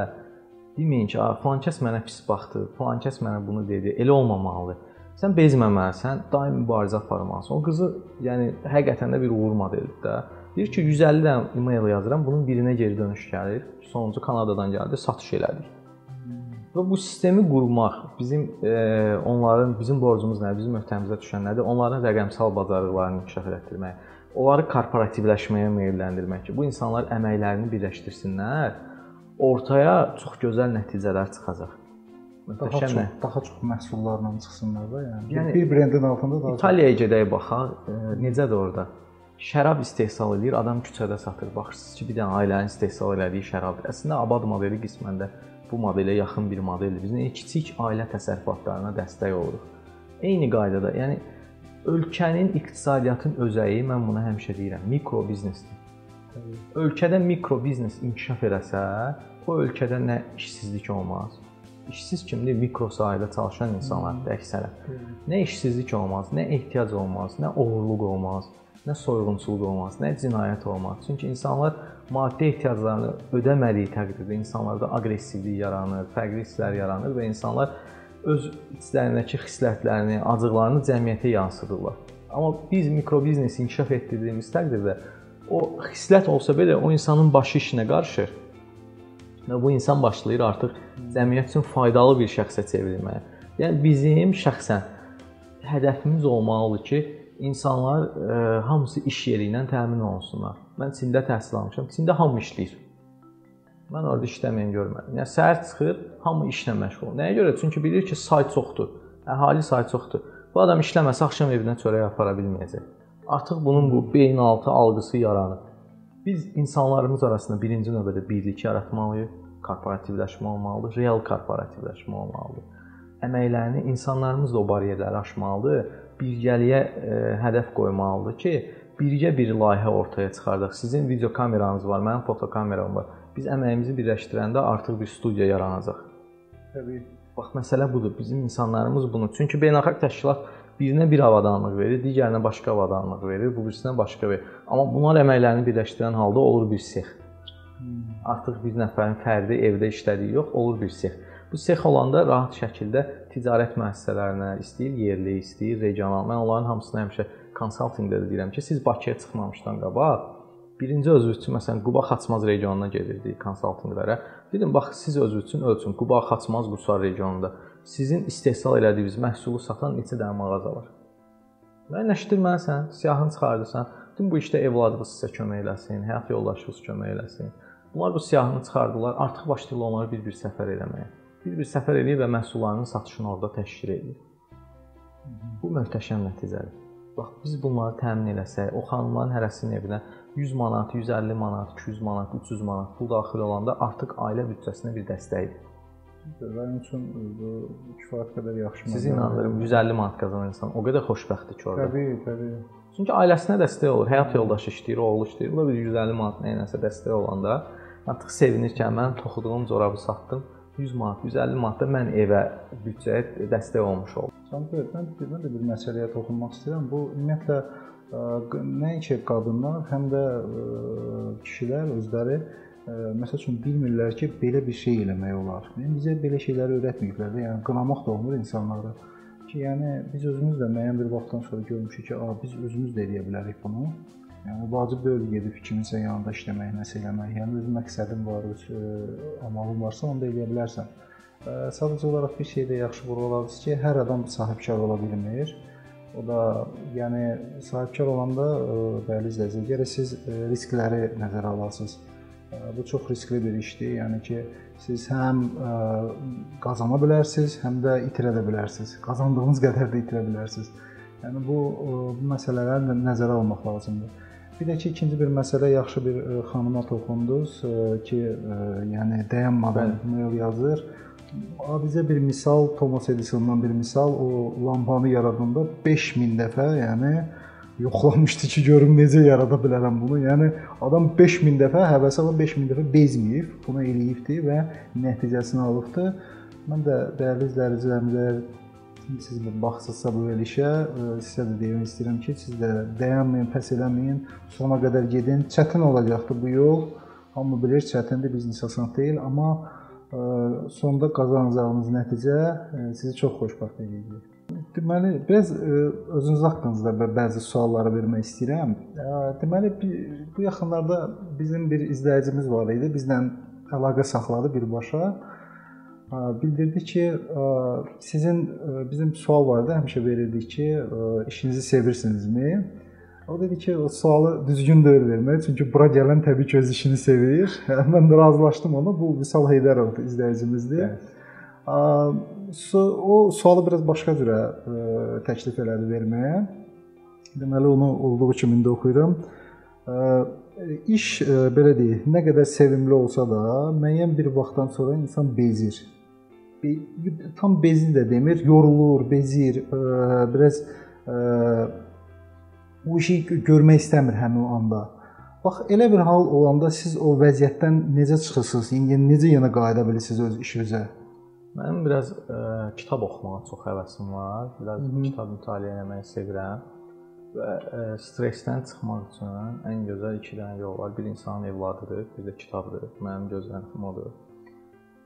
deməyin ki, "Falan kəs mənə pis baxdı, falan kəs mənə bunu dedi." Elə olmamalıdır. Sən bezməməlisən, daim mübarizə aparmalısan. O qızı, yəni həqiqətən də bir uğur modelidir də. Deyir ki, 150 dənə e-mail yazıram, bunun birinə geri dönüş gəlir. Sonuncu Kanadadan gəldi, satış elədik. Və bu sistemi qurmaq bizim e, onların bizim borcumuz nədir? Bizim öhdəmizə düşən nədir? Onların rəqəmsal bacarıqlarını inkişaf etdirmək, onları korporativləşməyə meylləndirmək ki, bu insanlar əməklərini birləşdirsinlər, ortaya çox gözəl nəticələr çıxacaq. Daha çox, daha çox məhsullarla çıxsınlar da, yəni, yəni bir brendin altında daha İtaliyaya gedək baxaq, e, necədir orada? Şərab istehsal edir, adam küçədə satır. Baxırsınız ki, bir dənə ailənin istehsal elədiyi şərab. Əslində Abad modeli qismən də bu modelə yaxın bir modeldir. Biz nə kiçik ailə təsərrüfatlarına dəstək oluruq. Eyni qaydada, yəni ölkənin iqtisadiyyatın özəyi, mən buna həmişə deyirəm, mikro biznesdir. Ölkədə mikro biznes inkişaf eləsə, o ölkədə nə işsizlik olmaz, işsiz kimdir? Mikro sahədə çalışan insanlardır əksərən. Nə işsizlik olmaz, nə ehtiyac olmaz, nə oğurluq olmaz, nə soyğunçuluq olmaz, nə cinayət olmaz. Çünki insanlar maddi ehtiyaclarını ödəmədiyi təqdirdə insanlarda aqressivlik yaranır, fərqli hisslər yaranır və insanlar öz içlərindəki xislətlərini, acıqlarını cəmiyyətə yansıdırlar. Amma biz mikro biznesi inkişaf etdirdiyimiz təqdirdə o xislət olsa belə o insanın başı işinə qarışır və bu insan başlayır artıq cəmiyyət üçün faydalı bir şəxsə çevrilməyə. Yəni bizim şəxsən hədəfimiz olmalıdır ki, insanlar ə, e, hamısı iş yeri ilə təmin olunsunlar. Mən Çində təhsil almışam. Çində hamı işləyir. Mən orada işləməyən görmədim. Yəni səhər çıxır, hamı işlə məşğul. Nəyə görə? Çünki bilir ki, say çoxdur. Əhali say çoxdur. Bu adam işləməsə axşam evinə çörək apara bilməyəcək. Artıq bunun bu beynaltı algısı yaranır. Biz insanlarımız arasında birinci növbədə birlik yaratmalıyıq, korporativləşmə olmalıdır, real korporativləşmə olmalıdır. Əməklərini insanlarımız da o bariyerləri aşmalıdır, birgəliyə e, hədəf qoymalıdır ki, birgə bir layihə ortaya çıxardıq. Sizin video kameranız var, mənim fotokameram var. Biz əməyimizi birləşdirəndə artıq bir studiya yaranacaq. Təbii. Bax məsələ budur. Bizim insanlarımız bunu. Çünki beynəlxalq təşkilat birinə bir avadanlıq verir, digərinə başqa avadanlıq verir, bu birisinə başqa verir. Amma bunlar əməklərini birləşdirən halda olur bir sex. Hmm. Artıq bir nəfərin fərdi evdə işlədiyi yox, olur bir sex. Bu sex olanda rahat şəkildə ticarət müəssisələrinə, istəyir yerli, istəyir regional. Mən onların hamısına həmişə konsaltinqdə də deyirəm ki, siz Bakıya çıxmamışdan qabaq birinci özü üçün məsələn Quba Xaçmaz regionuna gedirdik konsaltinqlərə. Dedim bax siz özü üçün ölçün. Quba Xaçmaz Qusar regionunda sizin istehsal elədiyiniz məhsulu satan neçə dənə mağaza var? Müəyyənləşdirməlisən, siyahını çıxardırsan. Bütün bu işdə evladınız sizə kömək eləsin, həyat yoldaşınız kömək eləsin. Bunlar bu siyahını çıxardılar, artıq başlayırlar onları bir-bir səfər eləməyə. Bir-bir səfər eləyir və məhsullarının satışını orada təşkil edir. Bu möhtəşəm nəticədir. Bax biz bunları təmin eləsək, o xanımların hərəsinin evinə 100 manat, 150 manat, 200 manat, 300 manat pul daxil olanda artıq ailə büdcəsinə bir dəstəkdir. Mənim üçün bu kifayət qədər yaxşı. Sizi inandırım, 150 manat qazanan insan o qədər xoşbəxtdir ki, orada. Təbii, təbii. Çünki ailəsinə dəstək olur. Həyat yoldaşı işləyir, oğlu işləyir. Da bir 150 manat nəyinəsə dəstək olanda artıq sevinir ki, mən toxuduğum corabı satdım. 100 manat, 150 manat da mən evə büdcəyə dəstək olmuş oldum. Səmət, mən mən də bir məsələyə toxunmaq istəyirəm. Bu ümumiyyətlə nəinki qadınlar, həm də kişilər özləri məsəl üçün bilmirlər ki, belə bir şey eləmək olar. Yəni bizə belə şeyləri öyrətməyiblər də. Yəni qınamaq da olmur insanları. ki, yəni biz özümüz də müəyyən bir vaxtdan sonra görmüşük ki, a biz özümüz də edə bilərik bunu. Yəni vacib deyil gedib kiminsə yanında işləmək, nəsə eləmək. Yəni öz məqsədin var, öz amalın varsa, onu da edə bilərsən. Sadəcə olaraq bir şey də yaxşı vurğuladınız ki, hər adam sahibkar ola bilmir. O da yəni sahibkar olanda bəli izləyicilər, gərək siz riskləri nəzərə alasınız. Bu çox riskli bir işdir. Yəni ki, siz həm qazana bilərsiniz, həm də itirə də bilərsiniz. Qazandığınız qədər də itirə bilərsiniz. Yəni bu bu məsələləri nəzərə almaq lazımdır. Bir də ki, ikinci bir məsələ yaxşı bir xanıma toxundunuz ki, yəni dayanmadan mail yazır. Adicə bir misal Thomas Edisondan bir misal o lampanı yaradanda 5000 dəfə, yəni yoxlamışdı ki, görüm necə yarada bilərəm bunu. Yəni adam 5000 dəfə həvəsə alıb 5000 dəfə bezməyib, bunu eləyibdi və nəticəsini alıbdı. Mən də dəyərli izləyicilərimizə siz baxsınızsa bu verilişə, sizə də demək istəyirəm ki, siz də dayanmayın, pəs eləməyin, sona qədər gedin. Çətin olacaqdı bu yol. Hamı bilir, çətindir, biznes asan deyil, amma sonda qazanacağınız nəticə sizi çox xoşbəxt edəcək. Deməli, biraz özünüz haqqınızda bəzi sualları vermək istəyirəm. Deməli, bu yaxınlarda bizim bir izləyicimiz var idi. Bizlə əlaqə saxladı birbaşa bildirdi ki, sizin bizim sual var idi, həmişə verirdik ki, işinizi sevirsinizmi? O dedi ki, o sualı düzgün deyil vermək, çünki bura gələn təbii ki, öz işini sevir. <laughs> Mən də razılaşdım ona. Bu Vüsal Heydərov izləyicimizdir. Evet. O sualı biraz başqa cürə təklif elədi verməyə. Deməli onu olduğu kimi indi oxuyuram. İş belə deyək, nə qədər sevimli olsa da, müəyyən bir vaxtdan sonra insan bezir tam bezir də demir, yorulur, bezir, biraz bu işi görmək istəmir həmin o anda. Bax elə bir hal olanda siz o vəziyyətdən necə çıxırsınız? Yəni necə yenə qayıda bilirsiniz öz işinizə? Mənim biraz ə, kitab oxumağa çox həvəsim var. Biraz Hı -hı. kitab mütaliə etməyi sevirəm. Və ə, stressdən çıxmaq üçün ən gözəl iki dənə yol var. Bir insanın evladıdır, bir də kitabdır. Mənim gözlərim odur.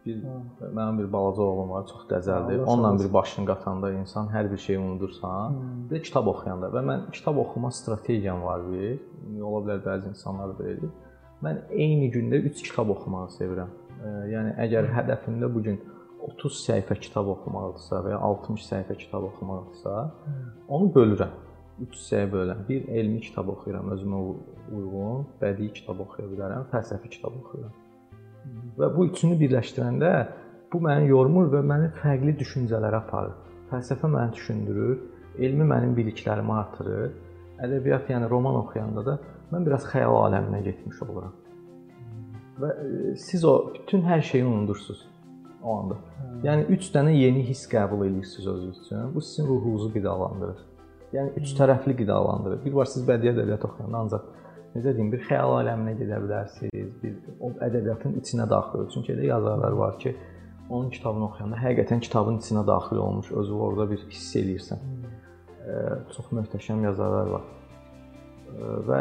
Bir Hı. mənim bir balaca oğlum var, çox qəzəldir. Onunla bir başını qatanda insan hər bir şeyi unudursan. Bir də kitab oxuyanda və mən kitab oxuma strategiyam var bir. Ola bilər bəzi insanlar belə edir. Mən eyni gündə 3 kitab oxumağı sevirəm. Yəni əgər hədəfimdə bu gün 30 səhifə kitab oxumaqdırsa və ya 60 səhifə kitab oxumaqdırsa, onu bölürəm. 3 hissəyə bölürəm. Bir elmi kitab oxuyuram, özümə uyğun, bədii kitab oxuya bilərəm, fəlsəfi kitab oxuyuram. Və bu üçünü birləşdirəndə bu məni yormur və məni fərqli düşüncələrə aparır. Fəlsəfə məni düşündürür, elmi mənim biliklərimi artırır. Ədəbiyyat, yəni roman oxuyanda da mən biraz xəyal aləminə getmiş oluram. Və e, siz o bütün hər şeyi unudursunuz o anda. Yəni 3 dənə yeni hiss qəbul edirsiniz özünüz üçün. Bu sizin ruhunuzu qidalandırır. Yəni üç tərəfli qidalandırır. Bir var siz bədii ədəbiyyat oxuyanda ancaq necə deyim, bir xəyal aləminə gedə bilərsiniz, bir o ədəbiyyatın içinə daxil olur. Çünki elə yazarlar var ki, onun kitabını oxuyanda həqiqətən kitabın içinə daxil olmuş, özü orada bir hiss eləyirsən. Hmm. Çox möhtəşəm yazarlar var. Və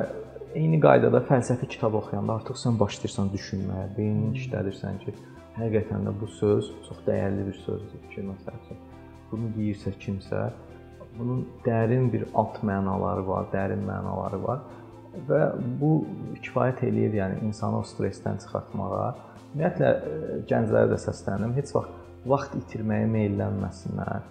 eyni qaydada fəlsəfi kitab oxuyanda artıq sən başlayırsan düşünməyə, beynini işlədirsən ki, həqiqətən də bu söz çox dəyərli bir sözdür ki, məsələn, bunu deyirsə kimsə, bunun dərin bir alt mənaları var, dərin mənaları var və bu kifayət eləyir, yəni insanı o stressdən çıxartmağa. Ümumiyyətlə e, gənclərə də səslənirəm, heç vaxt vaxt itirməyə meylənməsinlər.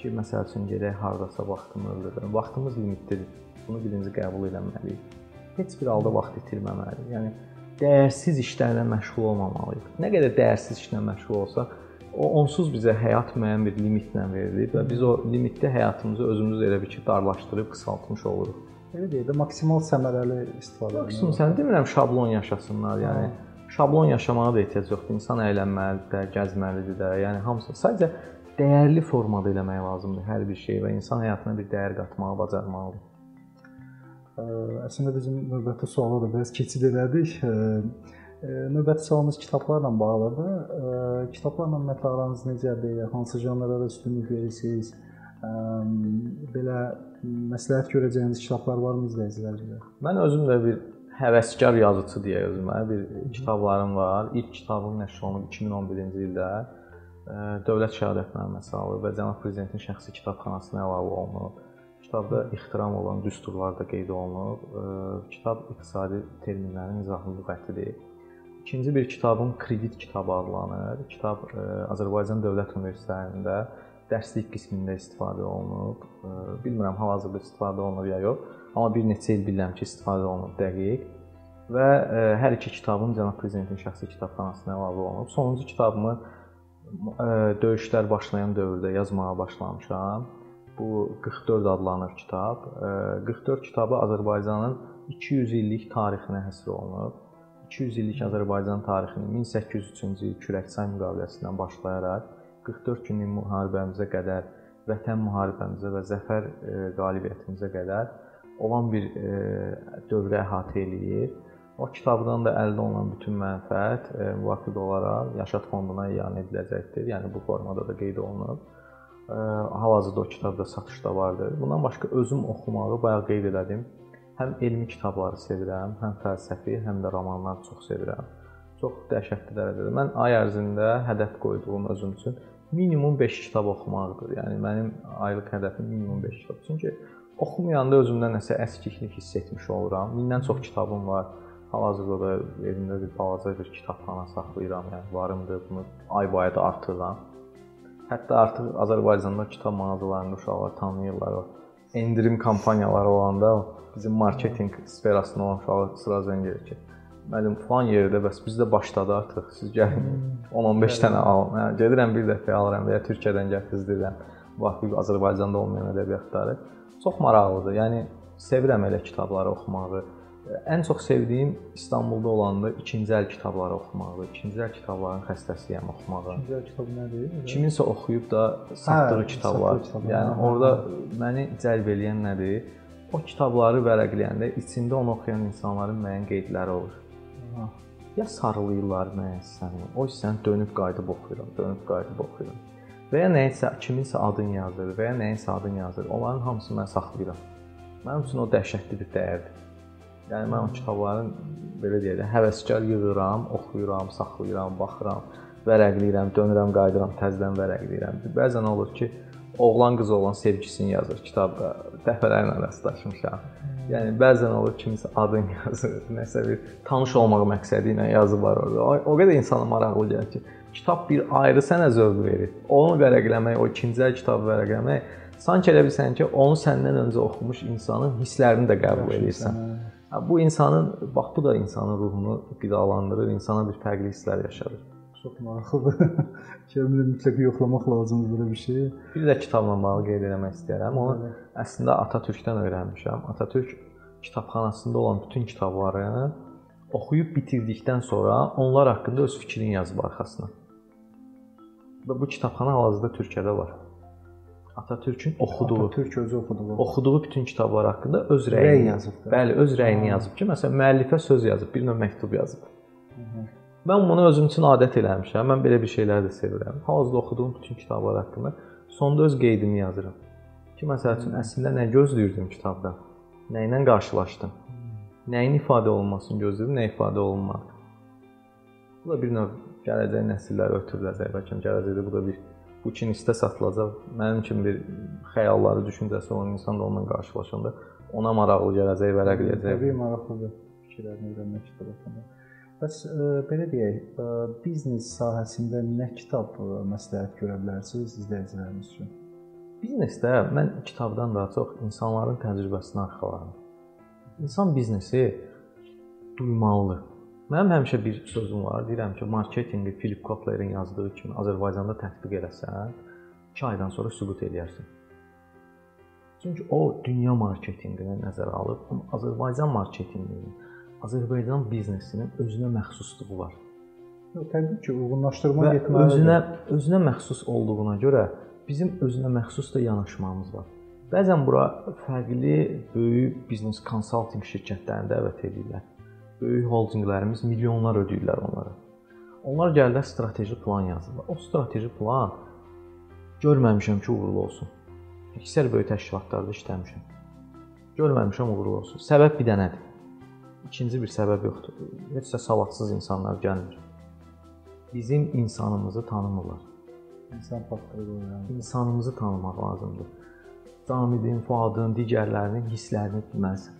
Ki, məsəl üçün gedək hardasa vaxtımı öldürürəm. Vaxtımız limitlidir. Bunu birinci qəbul etməliyik. Heç bir halda vaxt itirməməliyik. Yəni dəyərsiz işlərlə məşğul olmamalıyıq. Nə qədər dəyərsiz işlə məşğul olsaq, o onsuz bizə həyat müəyyən bir limitlə verilir və biz o limitdə həyatımızı özümüz elə bir ki, darlaşdırıb qısaltmış oluruq. Elə deyək də maksimal səmərəli istifadə. Maksimum sən demirəm şablon yaşasınlar, yəni hə. şablon yaşamağa da ehtiyac yoxdur. İnsan əylənməlidir də, gəzməlidir də. Yəni hamısı sadəcə dəyərli formada eləmək lazımdır hər bir şey və insan həyatına bir dəyər qatmağı bacarmalıdır. Əslində bizim növbəti suala da biraz keçid elədik. Növbəti sualımız kitablarla bağlıdır. Kitablarla ümumiyyətlə aranız necədir? Hansı janrlara üstünlük verirsiniz? Belə məsləhət görəcəyiniz kitablar varmı izləyicilərimizə? Mən özüm də bir həvəskar yazıçı deyə özümə bir kitablarım var. İlk kitabım nəşr olunub 2011-ci ildə. dövlət şəhadətnaməsi alıb və cənab prezidentin şəxsi kitabxanasına əlavə olunub. Kitabda ixtiram olan düsturlar da qeyd olunub. Kitab iqtisadi terminlərin izahlı lüğətidir. İkinci bir kitabım kredit kitabı adlanır. Kitab Azərbaycan Dövlət Universitetlərində dərslik qismində istifadə olunub. Bilmirəm hal-hazırda istifadə olunur ya yox, amma bir neçə il bilirəm ki, istifadə olunub dəqiq. Və hər iki kitabım cənab prezidentin şəxsi kitabxanasına əlavə olunub. Sonuncu kitabımı döyüşlər başlayan dövrdə yazmağa başlamışam. Bu 44 adlanır kitab. 44 kitabı Azərbaycanın 200 illik tarixinə həsr olunub. 200 illik Azərbaycan tarixinin 1803-cü il Kürəkçay müqaviləsindən başlayaraq 44 günlük müharibəmizə qədər, vətən müharibəmizə və zəfər qalibiyyətimizə qədər olan bir dövrə əhatə eləyir. O kitabdan da əldə olunan bütün mənfəət e, müvafiq olaraq Yaşad fonduna ianə ediləcəkdir. Yəni bu formada da qeyd olunub. E, hal-hazırda o kitab da satışda vardır. Bundan başqa özüm oxumağı bayaq qeyd elədim. Həm elmi kitabları sevirəm, həm fəlsəfi, həm də romanları çox sevirəm. Çox dəhşətli dərəcədə. Mən ay ərzində hədəf qoyduğum özüm üçün minimum 5 kitab oxumaqdır. Yəni mənim aylıq hədəfim minimum 5 kitab. Çünki oxumayanda özümdə nəsə əskiklik hiss etmiş oluram. Mindən çox kitabım var Hal-hazırda da evimdə bir balaca bir kitabxana saxlayıram. Yəni varımdır, bunu ay-bayı da artırıram. Hətta artıq Azərbaycanda kitab mağazalarında uşaqlar tanıyırlar. Endirim kampaniyaları olanda bizim marketinq sferasında olan uşaqlar sıra zəng edir ki, müəllim falan yerdə bəs biz də başladı artıq. Siz gəlin 10-15 hmm. dənə alın. Hə, gedirəm bir dəfə alıram və ya Türkiyədən gətizdirirəm. Vaxtı Azərbaycanda olmayan ədəbiyyatları. Çox maraqlıdır. Yəni sevirəm elə kitabları oxumağı. Ən çox sevdiyim İstanbulda olanda ikinci əl kitabları oxumaqdır. İkinci əl kitabların xəstəsiyəm oxumağa. İkinci əl kitab nədir? Kiminsə oxuyub da satdığı hə, kitablar. Kitab, yəni hə, orada hə. məni cəlb eləyən nədir? O kitabları vərəqləyəndə içində onu oxuyan insanların müəyyən qeydləri olur. Aha. Ya sarılayırlar müəyyən səni. O sən dönüb qayıdıb oxuyuram, dönüb qayıdıb oxuyuram. Və ya nəyisə kiminsə adını yazır və ya nəyinsə adını yazır. Onların hamısını mən saxlayıram. Mənim üçün o dəhşətli bir dəyərdir. Yəni mən o kitabların belə deyək də həvəskar yığıram, oxuyuram, saxlayıram, baxıram, vərəqləyirəm, dönürəm, qayıdıram, təzədən vərəqləyirəm. Bəzən olur ki, oğlan qız olan sevgisini yazır kitabda. Dəfələrlə rastlaşmışam. Yəni bəzən olur kimisə adını <laughs> yazır, nəsə bir tanış olmaq məqsədi ilə yazı var orada. O qədər insana maraqlı gəlir ki, kitab bir ayrı sənə zövq verir. Onu vərəqləmək, o ikinci əl kitabı vərəqləmək sanki elə bilsən ki, onu səndən öncə oxumuş insanın hisslərini də qəbul edirsən. Bu insanın bax bu da insanın ruhunu qidalandırır, insana bir fərqli hisslər yaşadır. Çox maraqlıdır. <laughs> Kəmini mütləq yoxlamaq lazımdır belə bir şey. Bir də kitabla bağlı qeyd etmək istəyirəm. Onu Bəli. əslində Atatürkdən öyrənmişəm. Atatürk kitabxanasında olan bütün kitabları oxuyub bitirdikdən sonra onlar haqqında öz fikrini yazıb arxasına. Və bu kitabxana hal-hazırda Türkiyədə var. Atatürkün oxuduğu, Atatürk özü oxuduğu, oxuduğu bütün kitablar haqqında öz rəyini rəy yazıb. Bəli, öz rəyini yazıb ki, məsələn, müəllifə söz yazıb, bir növ məktub yazıb. Hı -hı. Mən bunu özüm üçün adət eləmişəm. Mən belə bir şeyləri də sevirəm. Hal-hazırda oxuduğum bütün kitablar haqqında sonda öz qeydimi yazıram. Ki, məsəl üçün əslində nə gözləyirdim kitabdan? Nə ilə qarşılaşdım? Nəyin ifadə olunmasını gözləyirdim, nə ifadə olunmadı? Bu da bir növ gələcək nəsillərə ötürüləcək. Bəlkə gələcəkdə bu da bir bu kinistə satılacaq. Mənim kimi bir xəyalları, düşüncəsi olan insan da onunla qarşılaşanda ona maraqlı gələcək, vərəqləyəcək. Təbii maraqlıdır fikirlərini öyrənmək kitabında. Bəs ə, e, belə deyək, ə, e, biznes sahəsində nə kitab ə, e, məsləhət görə bilərsiniz izləyicilərimiz üçün? Biznesdə mən kitabdan daha çox insanların təcrübəsini arxalayıram. İnsan biznesi duymalıdır. Mənim həmişə bir sözüm var. Deyirəm ki, marketinqi Philip Kotlerin yazdığı kimi Azərbaycanda tətbiq eləsən, 2 aydan sonra sübut eləyərsən. Çünki o dünya marketinqini nəzərə alıb, Azərbaycan marketinqinin, Azərbaycan biznesinin özünə məxsusluğu var. Təbii ki, uyğunlaşdırma getməlidir. Özünə özünə məxsus olduğuna görə bizim özünə məxsus da yanaşmamız var. Bəzən bura fərqli böyük biznes konsaltinq şirkətlərini dəvət edirlər böyük holdinqlərimiz milyonlar ödəyirlər onlara. Onlar gəlirlər strateji plan yazırlar. O strateji plan görməmişəm ki, uğurlu olsun. Əksər böyük təşkilatlarda işləmişəm. Görməmişəm uğurlu olsun. Səbəb bir dənədir. İkinci bir səbəb yoxdur. Heç də savadsız insanlar gəlmir. Bizim insanımızı tanımırlar. İnsan faktoru qoyuram. İnsanımızı tanımaq lazımdır. Camidin, Fuadın, digərlərinin hisslərini bilməlisən.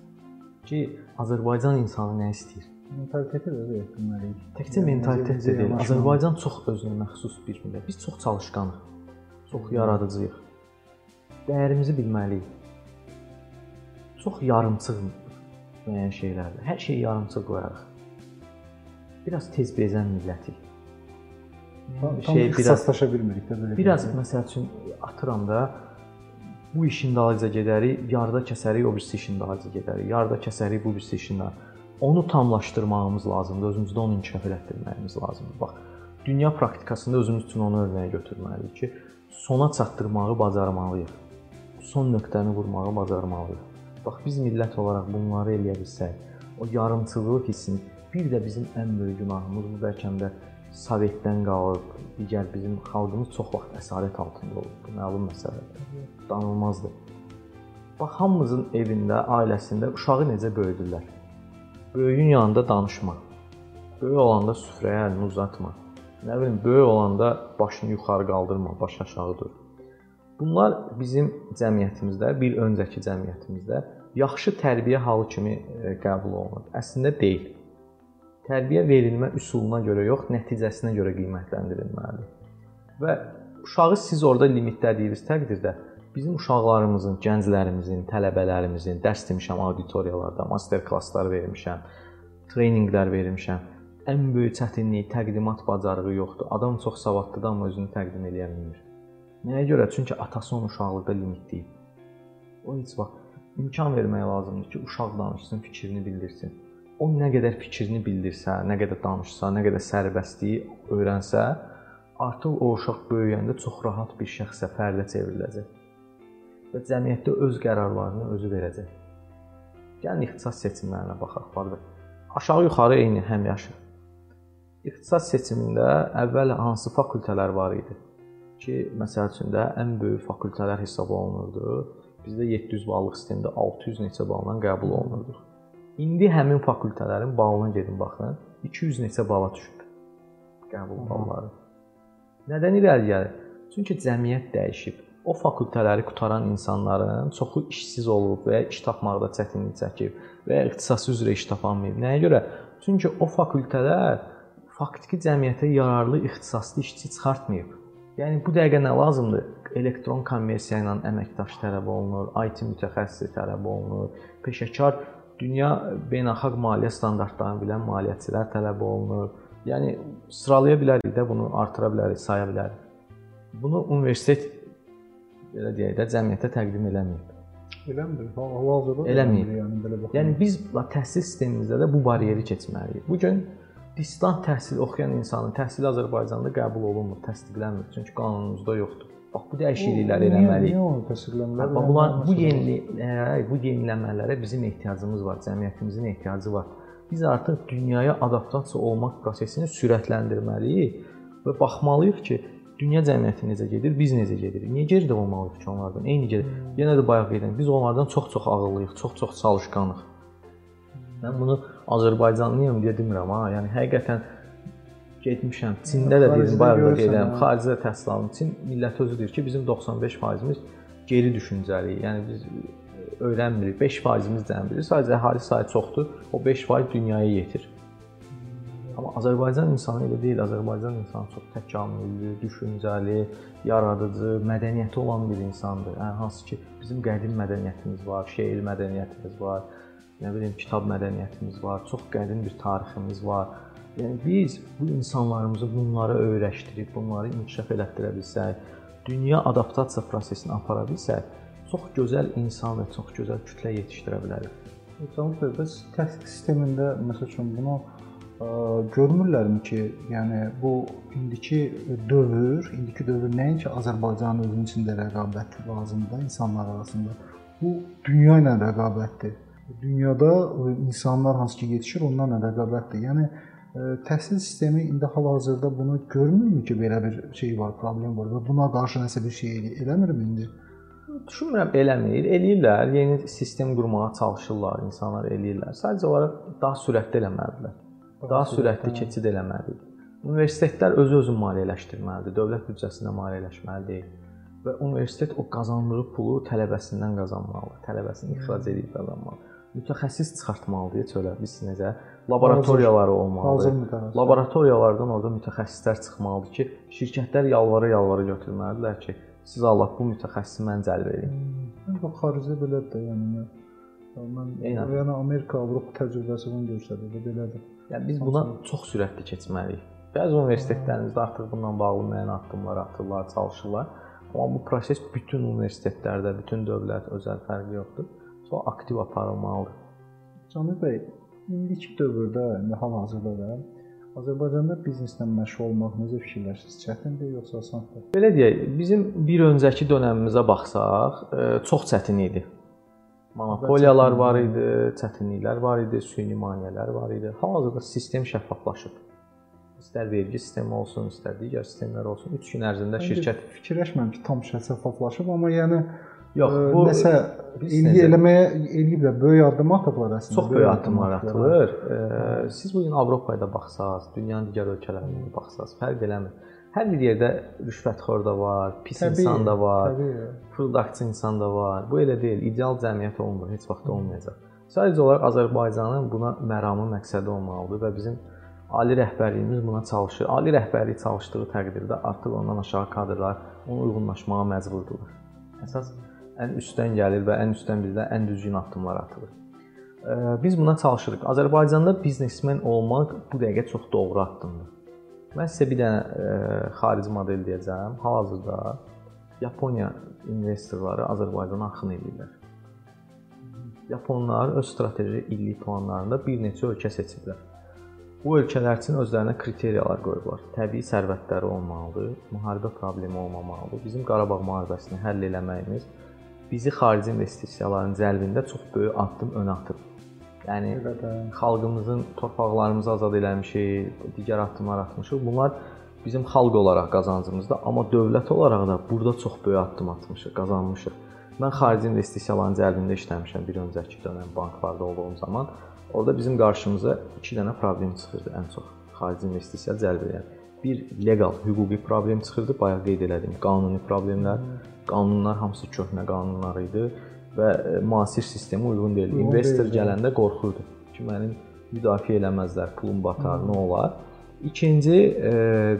Ki, Azərbaycan insanı nə istəyir? Mentaliteti də öyle etməliyik. Təkcə mentalitet də deyil. Azərbaycan çox özünə məxsus bir millət. Biz çox çalışqanıq. Çox yaradıcıyıq. Dəyərimizi bilməliyik. Çox yarımçıq müəyyən şeylərdə. Hər şeyi yarımçıq qoyarıq. Biraz tez bezən millətik. Tam, tam şey biraz ixtisaslaşa bilmirik də belə. biraz deyək. məsəl üçün atıram da bu işin dalınca gedərik, yarıda kəsərik, o birisi işin dalınca gedərik. Yarıda kəsərik, bu birisi işin dalınca. Onu tamlaşdırmağımız lazımdır, özümüzdə onu inkişaf elətdirməyimiz lazımdır. Bax, dünya praktikasında özümüz üçün onu örnəyə götürməliyik ki, sona çatdırmağı bacarmalıyıq. Son nöqtəni vurmağı bacarmalıyıq. Bax, biz millət olaraq bunları eləyə bilsək, o yarımçılıq hissini bir də bizim ən böyük günahımız bu bəlkə də Sovetdən qalıb, digər bizim xalqımız çox vaxt əsarət altında olub. Bu məlum məsələdir. Danılmazdır. Bax hamımızın evində, ailəsində uşağı necə böyüdürlər? Böyüyün yanında danışma. Böyük olanda süfrəyə əlini uzatma. Nə bilim, böyük olanda başını yuxarı qaldırma, baş aşağı dur. Bunlar bizim cəmiyyətimizdə, bir öncəki cəmiyyətimizdə yaxşı tərbiyə halı kimi e, qəbul olunur. Əslində deyil. Tərbiyə verilmə üsuluna görə yox, nəticəsinə görə qiymətləndirilməlidir. Və uşağı siz orada limitlədiyi təqdirdə bizim uşaqlarımızın, gənclərimizin, tələbələrimizin dərs demişəm auditoriyalarda, master klasslar vermişəm, treyninqlər vermişəm. Ən böyük çətinlik təqdimat bacarığı yoxdur. Adam çox savadlıdır, amma özünü təqdim edə bilmir. Nəyə görə? Çünki atası onu uşaqlıqda limitləyib. O heç vaxt imkan vermək lazımdır ki, uşaq danışsın, fikrini bildirsin. O nə qədər fikrini bildirsə, nə qədər danışsa, nə qədər sərbəstliyi öyrənsə, artıq o uşaq böyüyəndə çox rahat bir şəxsə, fərdə çevriləcək. Və cəmiyyətdə öz qərarlarını özü verəcək. Gəlin ixtisas seçimlərinə baxaq, Fadil. Aşağı-yuxarı eyni həmyaşıl. İxtisas seçimində əvvəl hansı fakültələr var idi? Ki, məsəl üçün də ən böyük fakültələr hesab olunurdu. Bizdə 700 ballıq sistemdə 600 neçə balla qəbul olunurdu. İndi həmin fakültələrin balına gedin baxın. 200 neçə bala düşüb qəbul balları. Nədən irəli gəlir? Çünki cəmiyyət dəyişib. O fakültələri qutaran insanların çoxu işsiz olub və ya iş tapmaqda çətinlik çəkib və ya ixtisası üzrə iş tapanmayıb. Nəyə görə? Çünki o fakültələr faktiki cəmiyyətə yararlı ixtisaslı işçi çıxartmayıb. Yəni bu dəqiqə nə lazımdır? Elektron kommersiya ilə əməkdaş tələb olunur, IT mütəxəssisi tələb olunur, peşəkar dünya beynəlxalq maliyyə standartlarını bilən maliyyəçilər tələb olunur. Yəni sıralaya bilərik də bunu artıra bilərik, saya bilərik. Bunu universitet belə deyək də cəmiyyətə təqdim eləməyib. Eləmir. Hal-hazırda Eləməyib. yəni belə baxın. Yəni biz təhsil sistemimizdə də bu bariyeri keçməliyik. Bu gün distant təhsil oxuyan insanın təhsili Azərbaycanda qəbul olunmur, təsdiqlənmir. Çünki qanunumuzda yoxdur. Bax bu dəyişiklikləri eləməliyik. Niyə onu təsdiqləmirlər? Bax bunlar bu yeni hə, bu yeniləmələrə bizim ehtiyacımız var, cəmiyyətimizin ehtiyacı var. Biz artıq dünyaya adaptasiya olmaq prosesini sürətləndirməliyik və baxmalıyıq ki, dünya cəmiyyəti necə gedir, biz necə gedirik. Niyə geridə olmalıyıq ki onlardan? Eyni gedir. Yenə də bayaq qeyd etdim, biz onlardan çox-çox ağıllıyıq, çox-çox çalışqanıq. Mən bunu Azərbaycanlıyam deyə demirəm ha. Yəni həqiqətən getmişəm. Çində də deyirəm, bayaq da deyirəm, xaricdə təhsil aldım. Çin milləti özü deyir ki, bizim 95%imiz geri düşüncəliyik. Yəni biz öyrənmirik. 5%imiz cəmi bilir. Sadəcə əhali sayı çoxdur. O 5% dünyaya yetir. Amma Azərbaycan insanı elə deyil. Azərbaycan insanı çox təkamüllü, düşüncəli, yaradıcı, mədəniyyəti olan bir insandır. Yəni hansı ki, bizim qədim mədəniyyətimiz var, şeir mədəniyyətimiz var, nə bilim, kitab mədəniyyətimiz var, çox qədim bir tariximiz var. Yəni biz bu insanlarımızı bunları öyrəşdirib, bunları inkişaf elətdirə bilsək, dünya adaptasiya prosesini apara bilsək, çox gözəl insan və çox gözəl kütlə yetişdirə bilərik. Cənab bəy, bəs təhsil sistemində məsəl üçün bunu ə, görmürlərmi ki, yəni bu indiki dövr, indiki dövr nəinki Azərbaycanın özünün içində rəqabət lazımdır insanlar arasında. Bu dünya ilə rəqabətdir. Dünyada insanlar hansı ki yetişir, onlarla rəqabətdir. Yəni ə, təhsil sistemi indi hal-hazırda bunu görmürmü ki, belə bir şey var, problem var və buna qarşı nəsə bir şey eləmirmi indi? Düşünmürəm eləmir. Eləyirlər. Yeni sistem qurmağa çalışırlar, insanlar eləyirlər. Sadəcə olaraq daha sürətli eləməlidirlər. Daha sürətli keçid eləməliyik. Universitetlər özü-özünü maliyyələşdirməlidir. Dövlət büdcəsindən maliyyələşməli deyil. Və universitet o qazandığı pulu tələbəsindən qazanmalıdır. Tələbəsini ixrac edib qazanmalıdır. Mütəxəssis çıxartmalıdır çölə. Biz necə laboratoriyaları olmalıdır. Laboratoriyalardan orada mütəxəssislər çıxmalıdır ki, şirkətlər yalvara-yalvara götürməlidirlər ki, siz Allah bu mütəxəssisi mən cəlb edin. Hmm. Bax xaricdə belədir də, yəni mən Eynən. yəni Amerika, Avropa təcrübəsi bunu göstərir, belədir. Yəni biz buna çox sürətli keçməliyik. Bəzi universitetlərimizdə artıq bununla bağlı müəyyən addımlar atırlar, çalışırlar. Amma bu proses bütün universitetlərdə, bütün dövlət, özəl fərqi yoxdur. Çox aktiv aparılmalıdır. Cəmil bəy, indiki dövrdə, indi hal-hazırda da Azərbaycanda bizneslə məşğul olmaq necə fikirləşirsiniz? Çətindir yoxsa asandır? Belə deyək, bizim bir öncəki dövrümüzə baxsaq, e, çox çətin idi. Monopoliyalar var idi, çətinliklər var idi, süni maneələr var idi. Hal-hazırda sistem şəffaflaşıb. İstər vergi sistemi olsun, istər digər sistemlər olsun, 3 gün ərzində şirkət fikirləşmirəm ki, tam şəffaflaşıb, amma yəni Yox, bu nəsə eləyə eləməyə eləyiblər, böyük addım atıblar əslində. Çox böyük addımlar atılır. Siz bu gün Avropaya da baxsaz, dünyanın digər ölkələrinə baxsaz, fərq eləmir. Hər bir yerdə rüşvətxor da var, pis təbii, insan da var, fırıldaqçı insan da var. Bu elə deyil, ideal cəmiyyət olmur, heç vaxt olmayacaq. Sadəcə olaraq Azərbaycanın buna məramı məqsədi olmalıdır və bizim ali rəhbərliyimiz buna çalışır. Ali rəhbərlik çalışdığı təqdirdə artıq ondan aşağı kadrlar ona uyğunlaşmağa məcburdular. Əsas ən üstdən gəlir və ən üstdən bizdən ən düzgün addımlar atılır. Biz buna çalışırıq. Azərbaycanda biznesmen olmaq bu dəqiqə çox doğru addımdır. Mən sizə bir dənə xarici model deyəcəm. Hal-hazırda Yaponiya investorları Azərbaycana axın edirlər. Yaponlar öz strateji illik planlarında bir neçə ölkə seçiblər. Bu ölkələr üçün özlərinə kriteriyalar qoyublar. Təbii sərvətləri olmalıdır, müharibə problemi olmamalıdır. Bizim Qarabağ müharibəsini həll eləməyimiz bizi xarici investisiyaların cəlbində çox böyük addım önə atıb. Yəni xalqımızın torpaqlarımızı azad eləmişik, digər addımlar atmışıq. Bunlar bizim xalq olaraq qazancımızda, amma dövlət olaraq da burada çox böyük addım atmışıq, qazanmışıq. Mən xarici investisiyaların cəlbində işləmişəm bir öncəki dönəm banklarda olduğum zaman. Orada bizim qarşımıza 2 dənə problem çıxırdı ən çox xarici investisiya cəlb edən. Bir legal, hüquqi problem çıxırdı, bayaq qeyd elədim, qanuni problemlər. Qanunlar hamısı köhnə qanunlar idi və e, müasir sistemə uyğun deyil. İnvestor gələndə qorxurdu ki, mənim müdafiə eləməzlər, pulum batar, nə olar? İkinci e,